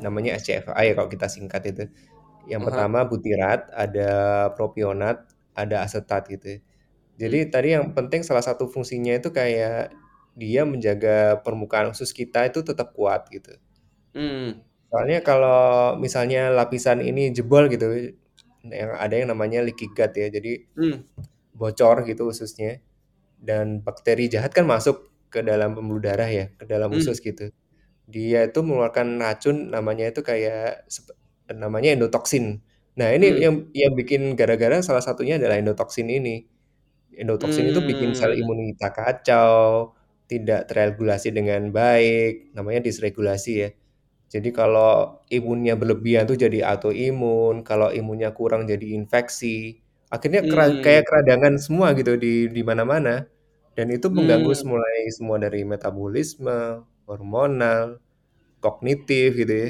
namanya SCFA ya kalau kita singkat itu. Yang Aha. pertama butirat, ada propionat, ada asetat gitu. Jadi Hmm. tadi yang penting salah satu fungsinya itu kayak dia menjaga permukaan usus kita itu tetap kuat gitu. Hmm. Soalnya kalau misalnya lapisan ini jebol gitu, yang ada yang namanya leaky gut ya, jadi Hmm. bocor gitu ususnya, dan bakteri jahat kan masuk ke dalam pembuluh darah ya, ke dalam Hmm. usus gitu. Dia itu mengeluarkan racun namanya itu kayak sep- namanya endotoksin. Nah ini Hmm. yang yang bikin gara-gara salah satunya adalah endotoksin ini. Endotoksin itu bikin sel Hmm. imun kita kacau, tidak terregulasi dengan baik, namanya disregulasi ya. Jadi kalau imunnya berlebihan tuh jadi autoimun, kalau imunnya kurang jadi infeksi. Akhirnya kera- Hmm. kayak keradangan semua gitu di di mana-mana. Dan itu mengganggu Hmm. mulai semua dari metabolisme, hormonal, kognitif gitu ya.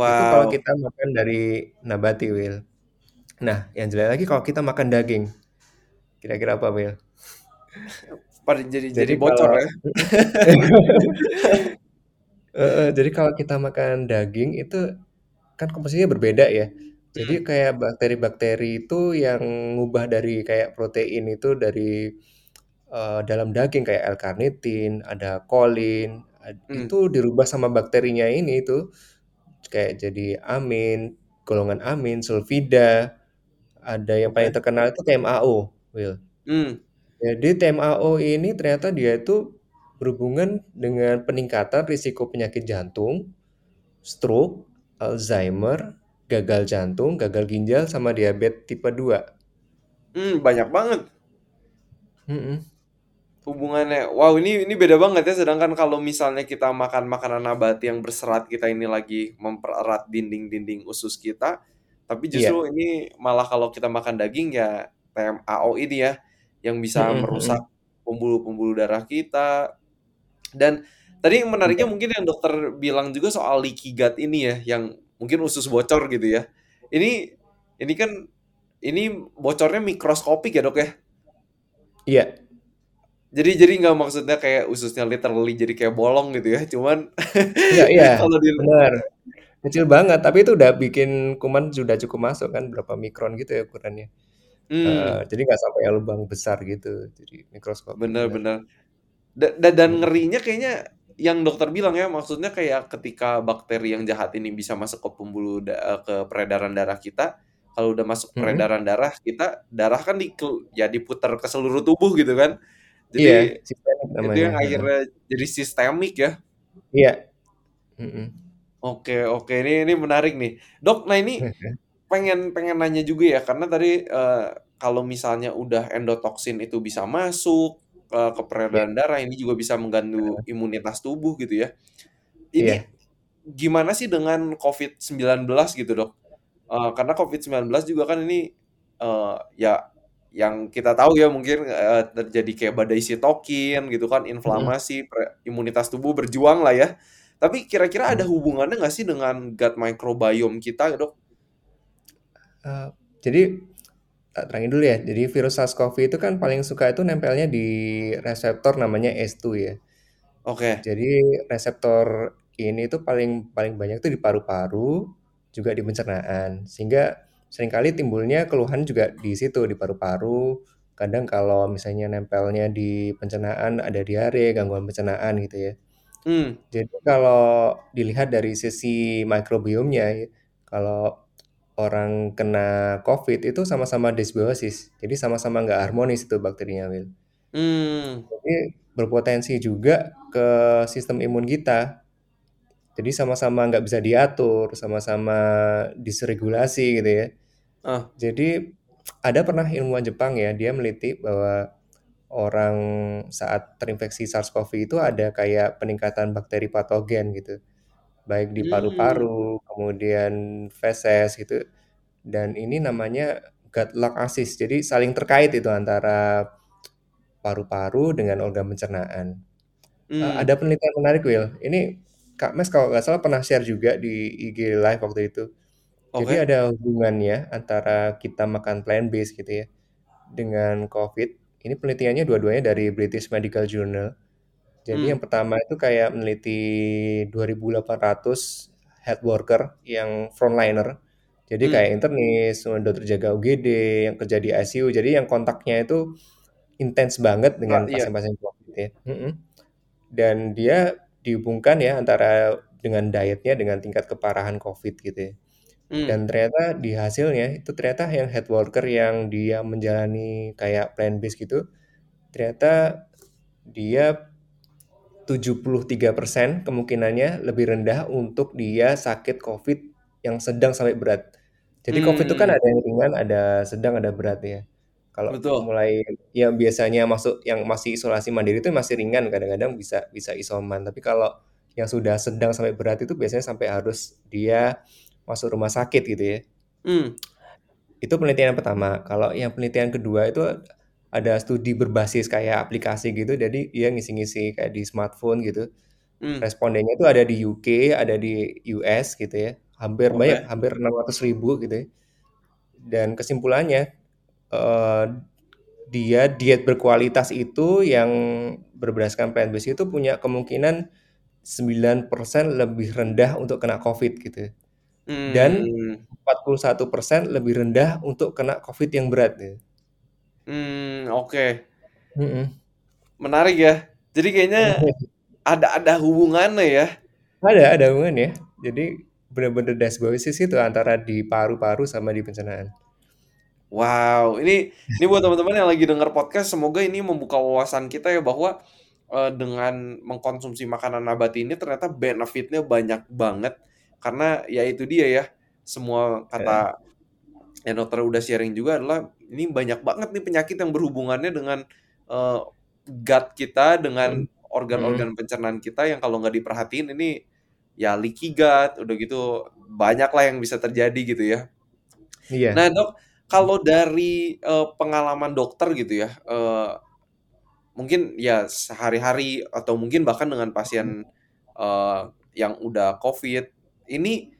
Itu kalau Wow. kita makan dari nabati, Will. Nah, yang jelek lagi kalau kita makan daging. Kira-kira apa, Will? Pada jadi jadi Jadi bocor kalau ya. Heeh, jadi kalau kita makan daging itu kan komposisinya berbeda ya. Jadi Hmm. kayak bakteri-bakteri itu yang ngubah dari kayak protein itu dari eh, dalam daging kayak L-carnitin, ada kolin, ad- Hmm. itu dirubah sama bakterinya ini itu kayak jadi amin, golongan amin, sulfida, ada yang paling Oke. terkenal itu TMAO, Will. Hmm. Jadi TMAO ini ternyata dia itu berhubungan dengan peningkatan risiko penyakit jantung, stroke, Alzheimer, gagal jantung, gagal ginjal, sama diabetes tipe 2. Hmm, banyak banget Mm-mm. hubungannya. Wow, ini ini beda banget ya. Sedangkan kalau misalnya kita makan makanan nabati yang berserat, kita ini lagi mempererat dinding-dinding usus kita. Tapi Iya. justru ini malah kalau kita makan daging ya TMAO ini ya yang bisa Mm-mm, merusak mm-mm. pembuluh-pembuluh darah kita. Dan tadi yang menariknya Iya. mungkin yang dokter bilang juga soal leaky gut ini ya, yang mungkin usus bocor gitu ya. Ini ini kan ini bocornya mikroskopik ya dok ya. Iya. Jadi jadi nggak maksudnya kayak ususnya literally jadi kayak bolong gitu ya. Cuman Iya, iya, kalau di benar. Kecil banget, tapi itu udah bikin kuman sudah cukup masuk kan berapa mikron gitu ya ukurannya. Hmm, jadi nggak sampai lubang besar gitu, jadi mikroskopik benar. Dan Mm. ngerinya kayaknya yang dokter bilang ya, maksudnya kayak ketika bakteri yang jahat ini bisa masuk ke pembuluh da- eh, ke peredaran darah kita, kalau udah masuk Mm-mm. peredaran darah kita, darah kan di ya diputar ke seluruh tubuh gitu kan. Jadi sistemik itu yang akhirnya jadi sistemik ya. Iya. Mm-mm. Oke, oke ini ini menarik nih. Dok, nah ini pengen pengen nanya juga ya karena tadi eh, kalau misalnya udah endotoksin itu bisa masuk eh, ke Iya, peredaran darah ini juga bisa mengganggu imunitas tubuh gitu ya. Ini iya. gimana sih dengan COVID-19 gitu, Dok? Eh, karena COVID-19 juga kan ini eh, ya yang kita tahu ya mungkin eh, terjadi kayak badai sitokin gitu kan, inflamasi, pre- imunitas tubuh berjuang lah ya. Tapi kira-kira ada Mm. hubungannya nggak sih dengan gut microbiome kita, Dok? Eh, jadi terangin dulu ya. Jadi virus SARS-CoV itu kan paling suka itu nempelnya di reseptor namanya S2 ya. Oke. Jadi reseptor ini tuh paling paling banyak tuh di paru-paru, juga di pencernaan. Sehingga sering kali timbulnya keluhan juga di situ di paru-paru. Kadang kalau misalnya nempelnya di pencernaan ada diare, gangguan pencernaan gitu ya. Hmm. Jadi kalau dilihat dari sisi mikrobiomnya, ya, kalau orang kena COVID itu sama-sama dysbiosis. Jadi sama-sama nggak harmonis itu bakterinya, Will. Hmm. Jadi berpotensi juga ke sistem imun kita. Jadi sama-sama nggak bisa diatur, sama-sama disregulasi gitu ya. Ah. Jadi ada pernah ilmuwan Jepang ya, dia meliti bahwa orang saat terinfeksi SARS-CoV itu ada kayak peningkatan bakteri patogen gitu. Baik di Hmm. paru-paru, kemudian feses gitu. Dan ini namanya gut lactasis. Jadi saling terkait itu antara paru-paru dengan organ pencernaan. Hmm. ada penelitian menarik, Will. Ini Kak Mes kalau nggak salah pernah share juga di IG Live waktu itu. Jadi Oke. ada hubungannya antara kita makan plant-based gitu ya dengan COVID. Ini penelitiannya dua-duanya dari British Medical Journal. Jadi Hmm. yang pertama itu kayak meneliti 2.800 health worker yang frontliner. Jadi Hmm. kayak internis, dokter jaga UGD, yang kerja di ICU. Jadi yang kontaknya itu intens banget dengan iya. pasien-pasien COVID ya. Mhm. Dan dia dihubungkan ya antara dengan dietnya dengan tingkat keparahan COVID gitu ya. Hmm. Dan ternyata di hasilnya itu ternyata yang health worker yang dia menjalani kayak plant based gitu, ternyata dia 73% kemungkinannya lebih rendah untuk dia sakit COVID yang sedang sampai berat. Jadi COVID itu kan Hmm. ada yang ringan, ada sedang, ada berat ya. Kalau Betul. mulai yang biasanya masuk yang masih isolasi mandiri itu masih ringan, kadang-kadang bisa bisa isoman. Tapi kalau yang sudah sedang sampai berat itu biasanya sampai harus dia masuk rumah sakit gitu ya. Hmm. Itu penelitian yang pertama. Kalau yang penelitian kedua itu ada studi berbasis kayak aplikasi gitu, jadi dia ngisi-ngisi kayak di smartphone gitu. Hmm. Respondennya itu ada di UK, ada di US gitu ya. Hampir banyak, Oke. hampir 600.000 gitu ya. Dan kesimpulannya eh, dia diet berkualitas itu yang berdasarkan plant based itu punya kemungkinan 9% lebih rendah untuk kena COVID gitu. Dan Hmm. 41% lebih rendah untuk kena COVID yang berat ya. Hmm, oke. Mhm. Menarik ya. Jadi kayaknya ada ada hubungannya ya. Ada, ada hubungannya. Jadi benar-benar dysbiosis itu antara di paru-paru sama di pencernaan. Wow, ini ini buat teman-teman yang lagi denger podcast, semoga ini membuka wawasan kita ya bahwa eh, dengan mengkonsumsi makanan nabati ini ternyata benefitnya banyak banget karena ya itu dia ya semua kata yang dokter udah sharing juga adalah ini banyak banget nih penyakit yang berhubungannya dengan eh, gut kita dengan mm, organ-organ mm, pencernaan kita yang kalau nggak diperhatiin ini ya leaky gut udah gitu banyak lah yang bisa terjadi gitu ya. Iya. Nah dok, kalau dari eh, pengalaman dokter gitu ya, eh, mungkin ya sehari-hari atau mungkin bahkan dengan pasien eh, yang udah COVID, ini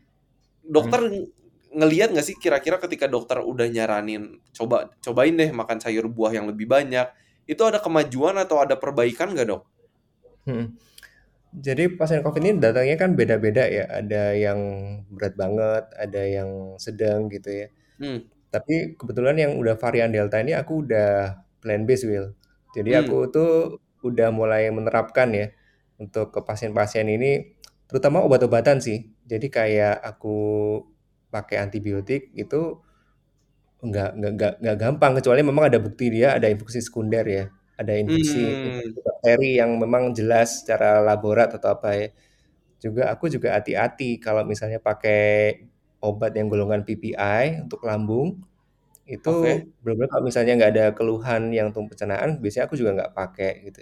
dokter Mm. Ngelihat nggak sih kira-kira ketika dokter udah nyaranin coba cobain deh makan sayur buah yang lebih banyak, itu ada kemajuan atau ada perbaikan nggak dok? Mm. Jadi pasien COVID ini datangnya kan beda-beda ya. Ada yang berat banget, ada yang sedang gitu ya. Hmm, Tapi kebetulan yang udah varian Delta ini aku udah plan based Will. Jadi hmm, aku tuh udah mulai menerapkan ya untuk ke pasien-pasien ini terutama obat-obatan sih. Jadi kayak aku pakai antibiotik itu nggak nggak nggak nggak gampang kecuali memang ada bukti dia ada infeksi sekunder ya. Ada infeksi, hmm, bakteri yang memang jelas secara laborat atau apa ya. Juga aku juga hati-hati kalau misalnya pakai obat yang golongan PPI untuk lambung itu oke, bener-bener kalau misalnya nggak ada keluhan yang tumbuh pencernaan, biasanya aku juga nggak pakai gitu.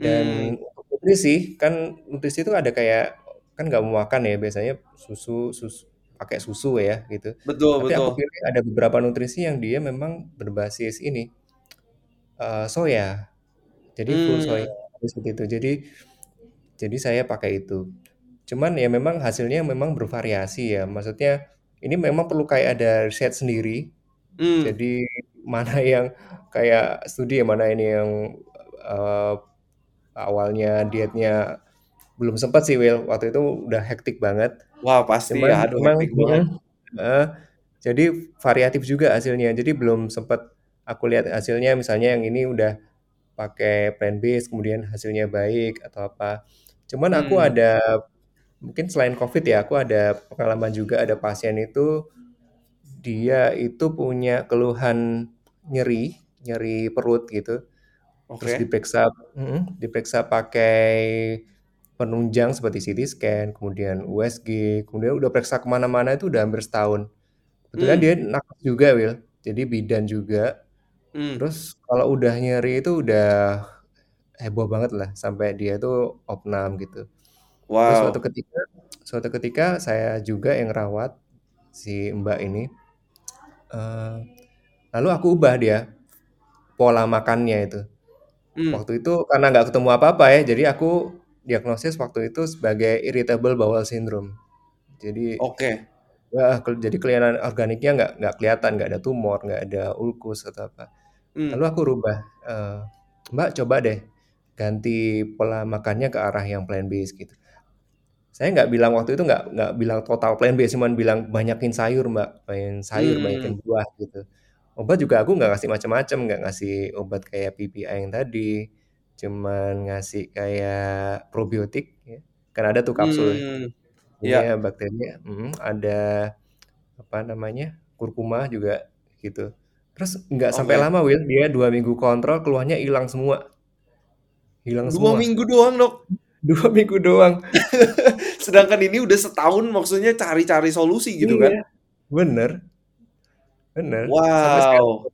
hmm, Dan untuk nutrisi, kan nutrisi itu ada kayak kan nggak mau makan ya biasanya susu, susu pakai susu ya gitu. betul Tapi aku betul, pilih ada beberapa nutrisi yang dia memang berbasis ini eh, soya. Jadi full soya hmm, seperti itu. Jadi jadi saya pakai itu. Cuman ya memang hasilnya memang bervariasi ya. Maksudnya ini memang perlu kayak ada riset sendiri hmm, Jadi mana yang kayak studi ya, mana ini yang eh, awalnya dietnya belum sempat sih Will. Waktu itu udah hektik banget. wah pasti Cuman ya, aduh memang hektik mm, banget, eh, jadi variatif juga hasilnya. Jadi belum sempat aku lihat hasilnya misalnya yang ini udah pakai plant based kemudian hasilnya baik atau apa. Cuman aku hmm, ada mungkin selain COVID ya, aku ada pengalaman juga ada pasien itu dia itu punya keluhan nyeri, nyeri perut gitu. Terus oke, diperiksa mhm, diperiksa pakai penunjang seperti CT scan, kemudian USG, kemudian udah periksa ke mana-mana itu udah hampir setahun. Kebetulan hmm, dia nakes juga, Will, jadi bidan juga. hmm, Terus kalau udah nyeri itu udah heboh banget lah, sampai dia itu opnam gitu. Terus suatu wow, ketika suatu ketika saya juga yang rawat si Mbak ini, eee, lalu aku ubah dia pola makannya itu. hmm, Waktu itu karena nggak ketemu apa-apa ya, jadi aku diagnosis waktu itu sebagai irritable bowel syndrome. Jadi oke, ya, ke- jadi kelainan organiknya nggak nggak kelihatan, nggak ada tumor, nggak ada ulkus atau apa. hmm, Lalu aku rubah, eh, Mbak coba deh ganti pola makannya ke arah yang plant based gitu. Saya nggak bilang waktu itu nggak nggak bilang total plant based, cuman bilang banyakin sayur Mbak, banyakin sayur, banyakin hmm, buah gitu. Obat juga aku nggak ngasih macam-macam, nggak ngasih obat kayak PPI yang tadi. Cuman ngasih kayak probiotik ya. Kan ada tuh kapsul. Hmm, Ini ya. ya bakterinya, mhm, ada apa namanya, kurkuma juga gitu. Terus nggak sampai Oke. lama Will, dia dua minggu kontrol keluhannya hilang semua. Hilang Dua semua. minggu doang, Dok. Dua minggu doang. Sedangkan ini udah setahun maksudnya cari-cari solusi gitu kan? Iya, bener. Bener. Sampai sekarang Wow.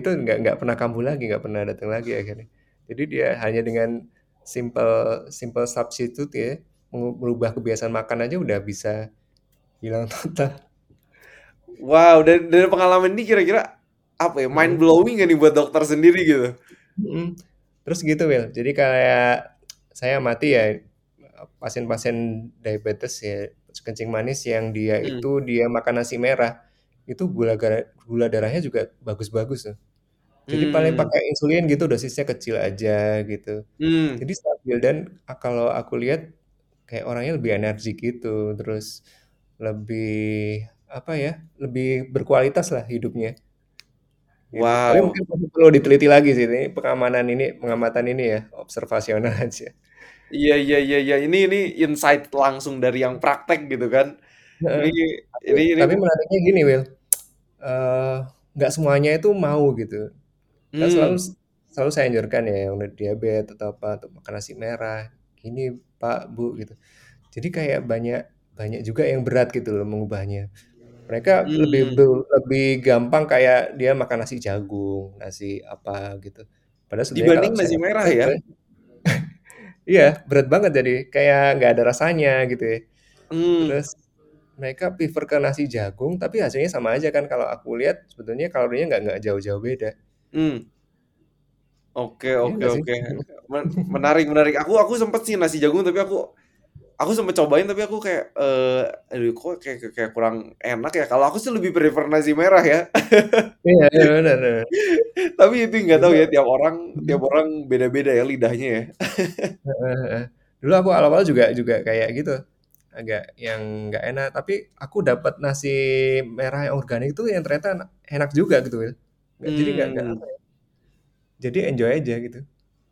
itu nggak nggak pernah kambuh lagi, nggak pernah datang lagi akhirnya. Jadi dia hanya dengan simple simple substitute ya, merubah kebiasaan makan aja udah bisa hilang total. Wow, dan dari pengalaman ini kira-kira apa ya, mind blowing nggak nih buat dokter sendiri gitu? Mhm. Terus gitu Will, jadi kayak saya amati ya, pasien-pasien diabetes ya, kencing manis yang dia Mhm. itu dia makan nasi merah, itu gula gula darahnya juga bagus-bagus tuh. Jadi paling Mmm. pakai insulin gitu dosisnya kecil aja gitu. Mmm. Jadi stabil dan, eee, kalau aku lihat kayak orangnya lebih energik gitu, terus lebih apa ya, lebih berkualitas lah hidupnya. Gitu. Tapi Wow. mungkin masih perlu diteliti lagi sih ini pengamanan ini pengamatan ini ya, observasional aja. Iya iya iya iya, ini ini insight langsung dari yang praktek gitu kan. Ini Tapi ini ini tapi menariknya gini Will, eee, nggak semuanya itu mau gitu. Kan selalu selalu saya anjurkan ya yang udah diabetes atau apa, untuk makan nasi merah, "Ini Pak, Bu," gitu. Jadi kayak banyak banyak juga yang berat gitu loh mengubahnya. Mereka lebih Mmm. be lebih gampang kayak dia makan nasi jagung, nasi apa gitu. Padahal Dibanding saya nasi merah ya? iya, berat banget jadi kayak nggak ada rasanya gitu ya. Mmm. Terus mereka prefer ke nasi jagung, tapi hasilnya sama aja kan kalau aku lihat sebetulnya kalorinya nggak nggak jauh-jauh beda. Mmm. Oke Iya oke oke. Men menarik menarik. Aku aku sempet sih nasi jagung, tapi aku aku sempet cobain tapi aku kayak, eee, aduh kok kayak kayak kurang enak ya. Kalau aku sih lebih prefer nasi merah ya. Iya iya, bener. Tapi itu nggak tahu ya tiap orang tiap mhm. orang beda-beda ya lidahnya ya. Heeh heeh. Dulu aku awal-awal juga juga kayak gitu, agak yang nggak enak, tapi aku dapat nasi merah yang organik itu yang ternyata ena enak juga gitu Nggak jadi nggak nggak apa Mmm. ya, jadi enjoy aja gitu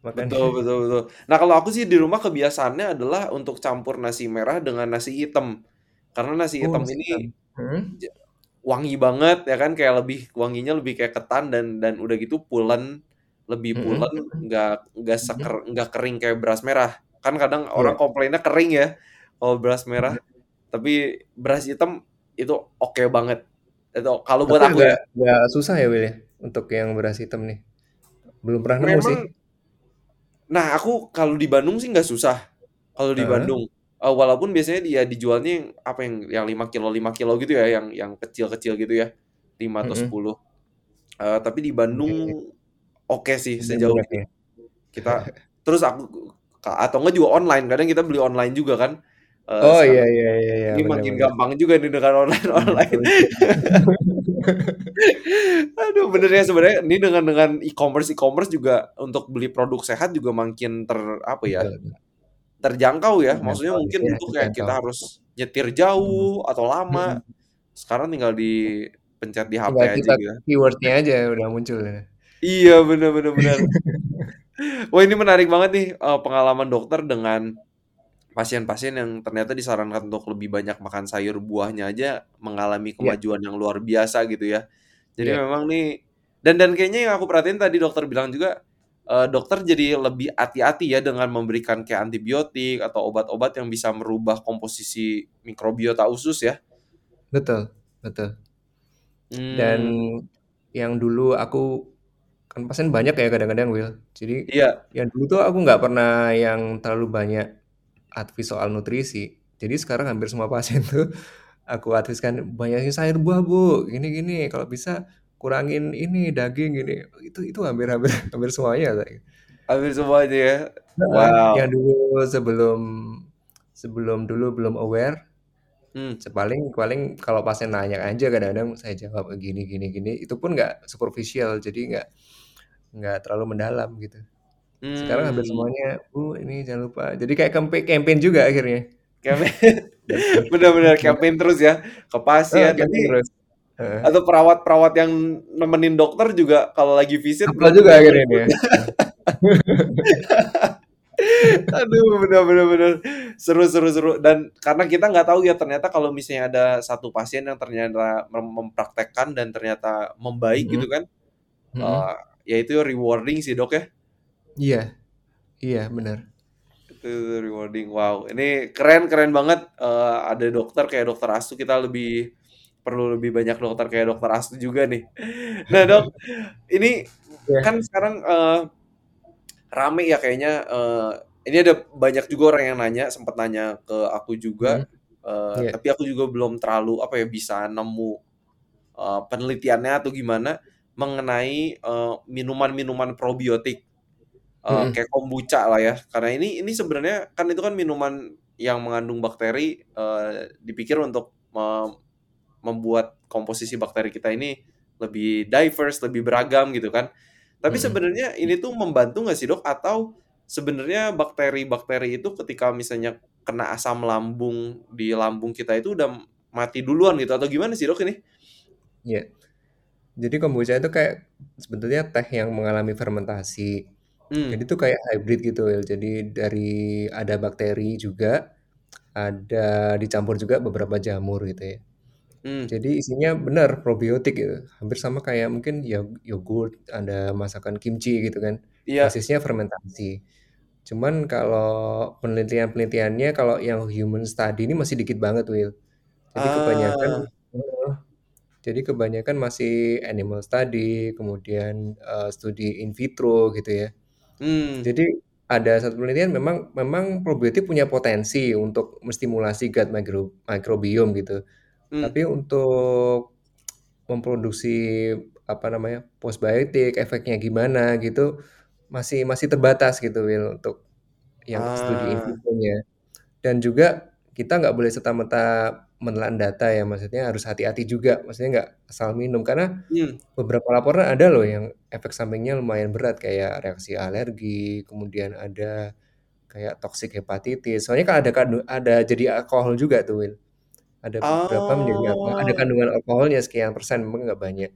makannya. Betul betul betul. Nah kalau aku sih di rumah kebiasaannya adalah untuk campur nasi merah dengan nasi hitam. Karena nasi Oh, hitam nasi hitam. ini ja wangi banget ya kan, kayak lebih wanginya lebih kayak ketan dan dan udah gitu pulen, lebih Mhm pulen, nggak nggak seker nggak kering kayak beras merah. Kan kadang Iya. orang komplainnya kering ya, kalau beras merah. Tapi beras hitam itu oke banget. Itu kalau buat Tapi aku ya. susah ya Will ya, untuk yang beras hitam nih? Belum pernah nemu sih. Nah aku kalau di Bandung sih nggak susah, kalau di Heeh. Bandung. Eee, walaupun biasanya dia dijualnya yang apa yang yang 5 kilo 5 kilo gitu ya, yang yang kecil-kecil gitu ya, 5 atau. 10. Eee, tapi di Bandung oke. oke sih Lebih sejauh ini. ya? Kita terus aku atau enggak juga online, kadang kita beli online juga kan, eee, Oh, iya iya iya iya, Ini bener makin bener. gampang juga nih dengan Bener online-online. Aduh bener ya sebenarnya ini dengan dengan e-commerce e-commerce juga untuk beli produk sehat juga makin ter apa ya, terjangkau ya. Maksudnya mungkin iya, dulu kayak kita harus nyetir jauh atau lama, Mhm. sekarang tinggal dipencet di HP Tinggal aja gitu ya. keyword-nya aja udah muncul ya. Iya, bener bener bener. Wah ini menarik banget nih, eee, pengalaman dokter dengan pasien-pasien yang ternyata disarankan untuk lebih banyak makan sayur, buahnya aja mengalami Iya. kemajuan yang luar biasa gitu ya. Jadi Iya. memang nih dan dan kayaknya yang aku perhatiin tadi dokter bilang juga, eee, dokter jadi lebih hati-hati ya dengan memberikan kayak antibiotik atau obat-obat yang bisa merubah komposisi mikrobiota usus ya. Betul betul. Dan Mmm. yang dulu aku kan pasien banyak ya kadang-kadang Will, jadi Iya. yang dulu tuh aku nggak pernah yang terlalu banyak advice soal nutrisi. Jadi sekarang hampir semua pasien tuh aku advice-kan, "Banyakin sayur buah Bu, gini gini, kalau bisa kurangin ini, daging gini." Itu itu hampir hampir hampir semuanya. Hampir semuanya ya? Heeh, yang Wow. dulu sebelum sebelum dulu belum aware, se paling paling kalau pasien nanya aja kadang-kadang saya jawab, "E gini gini gini." Itu pun nggak superficial, jadi nggak nggak terlalu mendalam gitu. Sekarang hampir Mmm. semuanya, "Bu, ini jangan lupa." Jadi kayak kempe campaign juga akhirnya. Bener bener campaign terus ya, ke pasien. campaign Nanti terus. Heeh. atau perawat-perawat yang nemenin dokter juga kalau lagi visit Hafal nanti juga akhirnya. Heeh. Aduh, bener bener. Seru dan karena kita nggak tahu ya ternyata kalau misalnya ada satu pasien yang ternyata mem mempraktekkan dan ternyata membaik Mhm, gitu kan, mhm. eee, ya itu rewarding sih, Dok, ya. Iya. Iya, benar. Itu rewarding. Wow, ini keren keren banget, eee, ada dokter kayak Dokter Astu, kita lebih perlu lebih banyak dokter kayak Dokter Astu juga nih. Nah, Dok, ini Iya, kan sekarang, eee, rame ya kayaknya, eee, ini ada banyak juga orang yang nanya, sempet nanya ke aku juga, mhm, eee, iya, tapi aku juga belum terlalu, apa ya, bisa nemu, eee, penelitiannya atau gimana mengenai, minuman-minuman probiotik. Eee, mhm, kayak kombucha lah ya, karena ini ini sebenarnya kan itu kan minuman yang mengandung bakteri, eee, dipikir untuk me membuat komposisi bakteri kita ini lebih diverse, lebih beragam gitu kan. Tapi mhm, sebenarnya ini tuh membantu nggak sih, Dok? Atau sebenarnya bakteri-bakteri itu ketika misalnya kena asam lambung di lambung kita itu udah mati duluan gitu atau gimana sih, Dok, ini? iya. Jadi kombucha itu kayak sebetulnya teh yang mengalami fermentasi. Mmm, Jadi itu kayak hybrid gitu, Will. Jadi dari ada bakteri juga, ada dicampur juga beberapa jamur gitu ya. mmm, Jadi isinya benar probiotik gitu, hampir sama kayak mungkin yo yogurt, ada masakan kimchi gitu kan, iya. basisnya fermentasi. Cuman kalau penelitian-penelitiannya kalau yang human study ini masih dikit banget, Will. Jadi kebanyakan Ah, heeh, jadi kebanyakan masih animal study, kemudian, eee, studi in vitro gitu ya. Mmm, Jadi ada satu penelitian memang memang probiotik punya potensi untuk menstimulasi gut micro microbiome gitu. mmm, Tapi untuk memproduksi, apa namanya, postbiotik, efeknya gimana gitu, masih masih terbatas gitu Will, untuk yang studi ah, vitronya. Dan juga kita nggak boleh serta-merta menelan data ya, maksudnya harus hati-hati juga, maksudnya nggak asal minum. Karena mmm, beberapa laporan ada loh yang efek sampingnya lumayan berat, kayak reaksi alergi, kemudian ada kayak toxic hepatitis. Soalnya kan ada ada jadi alkohol juga tuh Will. Ada beberapa menjadi alkohol ada oh. kandungan alkoholnya sekian persen, memang nggak banyak.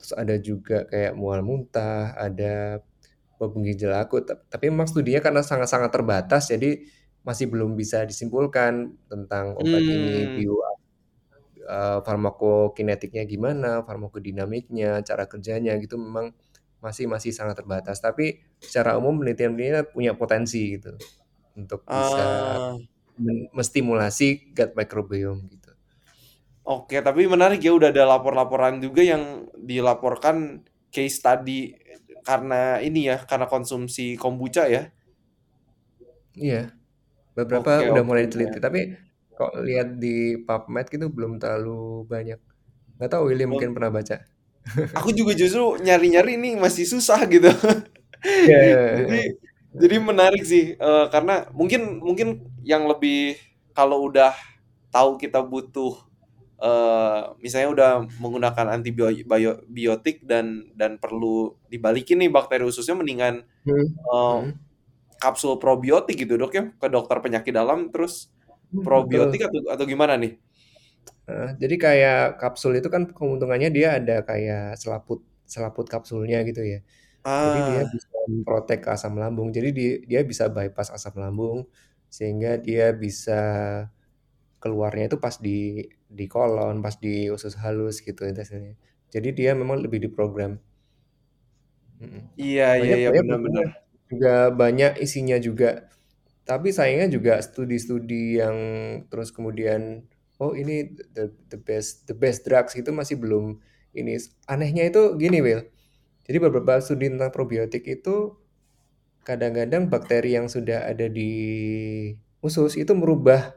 Terus ada juga kayak mual muntah, ada babung ginjal akut, tap tapi memang studinya karena sangat-sangat terbatas, jadi masih belum bisa disimpulkan tentang obat ini Mmm, bio eee, farmakokinetiknya gimana, farmakodinamiknya, cara kerjanya gitu memang masih masih sangat terbatas. Tapi secara umum penelitian-penelitian punya potensi gitu, untuk bisa men menstimulasi gut microbiome gitu. oke, tapi menarik ya udah ada lapor-laporan juga yang dilaporkan case study karena ini ya, karena konsumsi kombucha ya? Iya, beberapa Oke udah oke mulai diteliti, tapi kok lihat di PubMed gitu belum terlalu banyak. Nggak tahu Willy mungkin Belum pernah baca. Aku juga justru nyari-nyari nih masih susah gitu. Iya iya, Jadi jadi menarik sih, eee, karena mungkin mungkin yang lebih kalau udah tahu kita butuh, eee, misalnya udah menggunakan antibio bio biotik dan dan perlu dibalikin nih bakteri ususnya mendingan, eee, mhm. kapsul probiotik gitu, Dok, ya, ke dokter penyakit dalam terus Mmm, probiotik atau atau gimana nih? Heeh, jadi kayak kapsul itu kan keuntungannya dia ada kayak selaput selaput kapsulnya gitu ya. Jadi dia Ah, bisa memprotek asam lambung. Jadi di dia bisa bypass asam lambung sehingga dia bisa keluarnya itu pas di di kolon, pas di usus halus gitu intestine. Jadi dia memang lebih diprogram. Iya iya Banyak iya, bukunya, bener. juga banyak isinya juga. Tapi sayangnya juga studi-studi yang terus kemudian, "Oh ini the the best the best drugs," itu masih belum ini. Anehnya itu gini Will, jadi beberapa studi tentang probiotik itu kadang-kadang bakteri yang sudah ada di usus itu merubah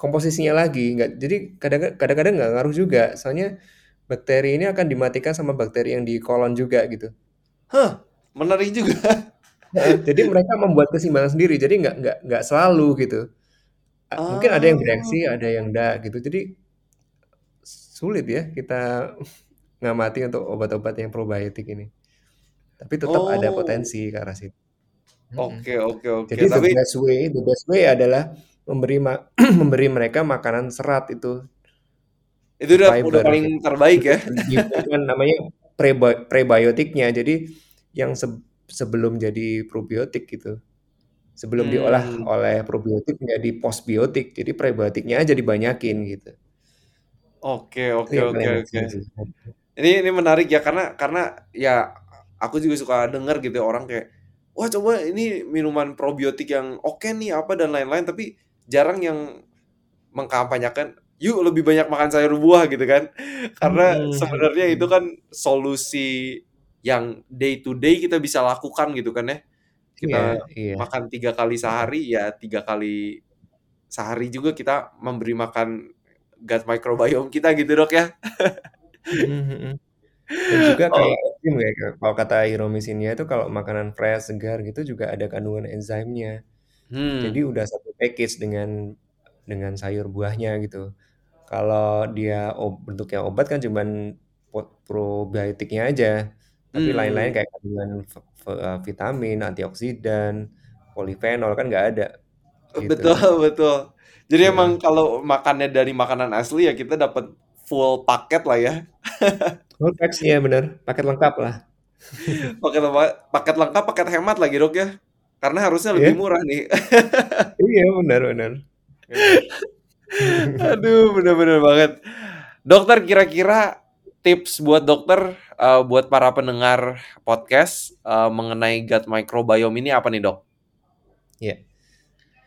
komposisinya lagi, nggak jadi kadang kadang-kadang nggak ngaruh juga, soalnya bakteri ini akan dimatikan sama bakteri yang di kolon juga gitu. Hah, menarik juga. Jadi mereka membuat keseimbangan sendiri, jadi nggak nggak nggak selalu gitu. A mungkin ada yang bereaksi, ada yang enggak gitu. Jadi sulit ya kita ngamati untuk obat-obat yang probiotik ini. Tapi tetap ada oh, potensi ke arah situ. Mhm. oke oke oke, Jadi the tapi best way the best way adalah memberi ma memberi mereka makanan serat itu, itu udah udah fiber paling gitu. terbaik ya? Dihubungkan namanya prebo prebiotiknya. Jadi yang seb sebelum jadi probiotik gitu. Sebelum diolah Hmm. oleh probiotik menjadi postbiotik. Jadi prebiotiknya aja dibanyakin gitu. Oke oke yang oke oke. Ini ini menarik ya karena karena ya aku juga suka denger gitu ya orang kayak, "Wah coba ini minuman probiotik yang oke nih apa dan lain-lain," tapi jarang yang mengkampanyekan, "Yuk lebih banyak makan sayur buah," gitu kan. Karena Mhm sebenarnya itu kan solusi yang day to day kita bisa lakukan gitu kan ya. Iya Kita iya. makan 3 kali Heeh. sehari, ya 3 kali sehari juga kita memberi makan gut microbiome kita gitu, Dok, ya. Mhm mhm. Dan juga kayak Oh. enzim ya, Kak, kalau kata Euromycin-nya itu kalau makanan fresh, segar gitu juga ada kandungan enzimnya. Jadi Hmm. udah satu package dengan dengan sayur buahnya gitu. Kalau dia ob bentuknya obat kan cuman probiotiknya aja, tapi lain-lain Mmm. kayak kandungan vitamin, antioksidan, polifenol kan nggak ada, gitu. betul betul. Jadi emang Heeh. kalau makannya dari makanan asli ya kita dapat full paket lah ya. Full paks, iya bener, paket lengkap lah. Paket? Paket lengkap, paket hemat lagi, Dok, ya. Karena harusnya lebih Iya. murah nih. Iya, benar benar. Aduh, bener banget. Dokter, kira-kira tips buat dokter, eee, buat para pendengar podcast, eee, mengenai gut microbiome ini apa nih, Dok? Iya.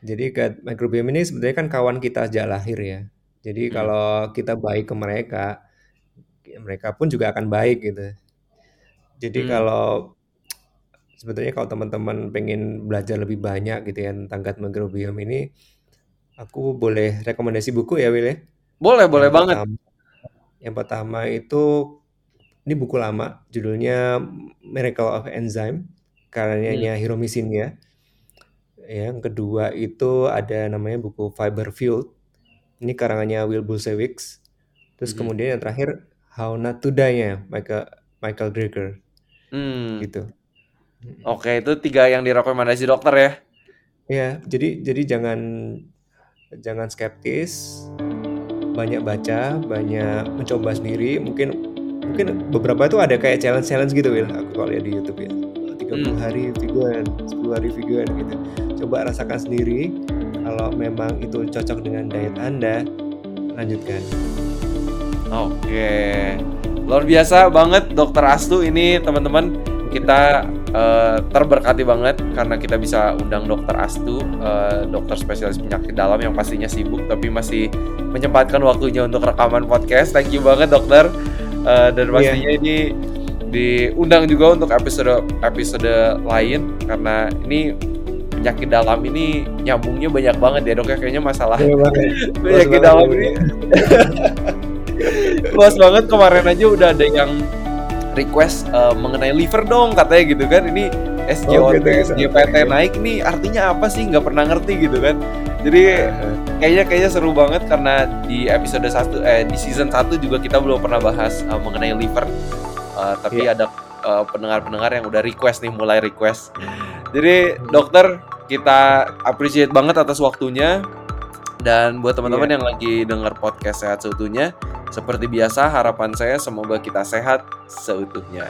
Jadi gut microbiome ini sebenarnya kan kawan kita sejak lahir ya. Jadi Mhm. kalau kita baik ke mereka, mereka pun juga akan baik gitu. Jadi Mmm. kalau sebenarnya kalau teman-teman pengen belajar lebih banyak gitu ya tentang gut microbiome ini, aku boleh rekomendasi buku ya, Will, ya. Boleh boleh Yang banget. pertam yang pertama itu ini buku lama, judulnya Miracle of Enzyme, karyanya Euromycin ya. Yang kedua itu ada namanya buku Fiber Fueled, ini karangannya Will Bulsiewicz. Terus Mhm. kemudian yang terakhir How Not to Die-nya Michael Michael Greger. Mmm. Gitu. Oke, itu 3 yang direkomendasi dokter ya. Iya, jadi jadi jangan jangan skeptis, banyak baca, banyak mencoba sendiri, mungkin mungkin beberapa itu ada kayak challenge-challenge gitu, Will, aku kalau lihat di YouTube ya. Eee, 30 Mmm. hari vegan, 10 hari vegan gitu. Coba rasakan sendiri, kalau memang itu cocok dengan diet Anda, lanjutkan. Oke. Luar biasa banget Dokter Astu ini teman-teman. Kita, eee, terberkati banget karena kita bisa undang Dokter Astu, eee, dokter spesialis penyakit dalam yang pastinya sibuk tapi masih menyempatkan waktunya untuk rekaman podcast. Thank you banget dokter, eee, dan Iya. pastinya ini diundang juga untuk episode-episode lain karena ini penyakit dalam ini nyambungnya banyak banget ya, Dok, ya. Kayaknya masalah luas penyakit ya, dalam ini luas banget. Kemarin aja udah ada yang request, eee, mengenai liver dong katanya gitu kan. Ini Oh SGOT, gitu gitu, SGPT oke. naik nih artinya apa sih? Nggak pernah ngerti gitu kan. Jadi heeh. kayaknya kayaknya seru banget karena di episode 1 eh, di season 1 juga kita belum pernah bahas, eee, mengenai liver. Eee, tapi Iya. ada, pendengar-pendengar yang udah request nih, mulai request. Jadi dokter, kita appreciate banget atas waktunya. Dan buat teman-teman Iya. yang lagi denger podcast Sehat Seutuhnya, seperti biasa harapan saya semoga kita sehat seutuhnya.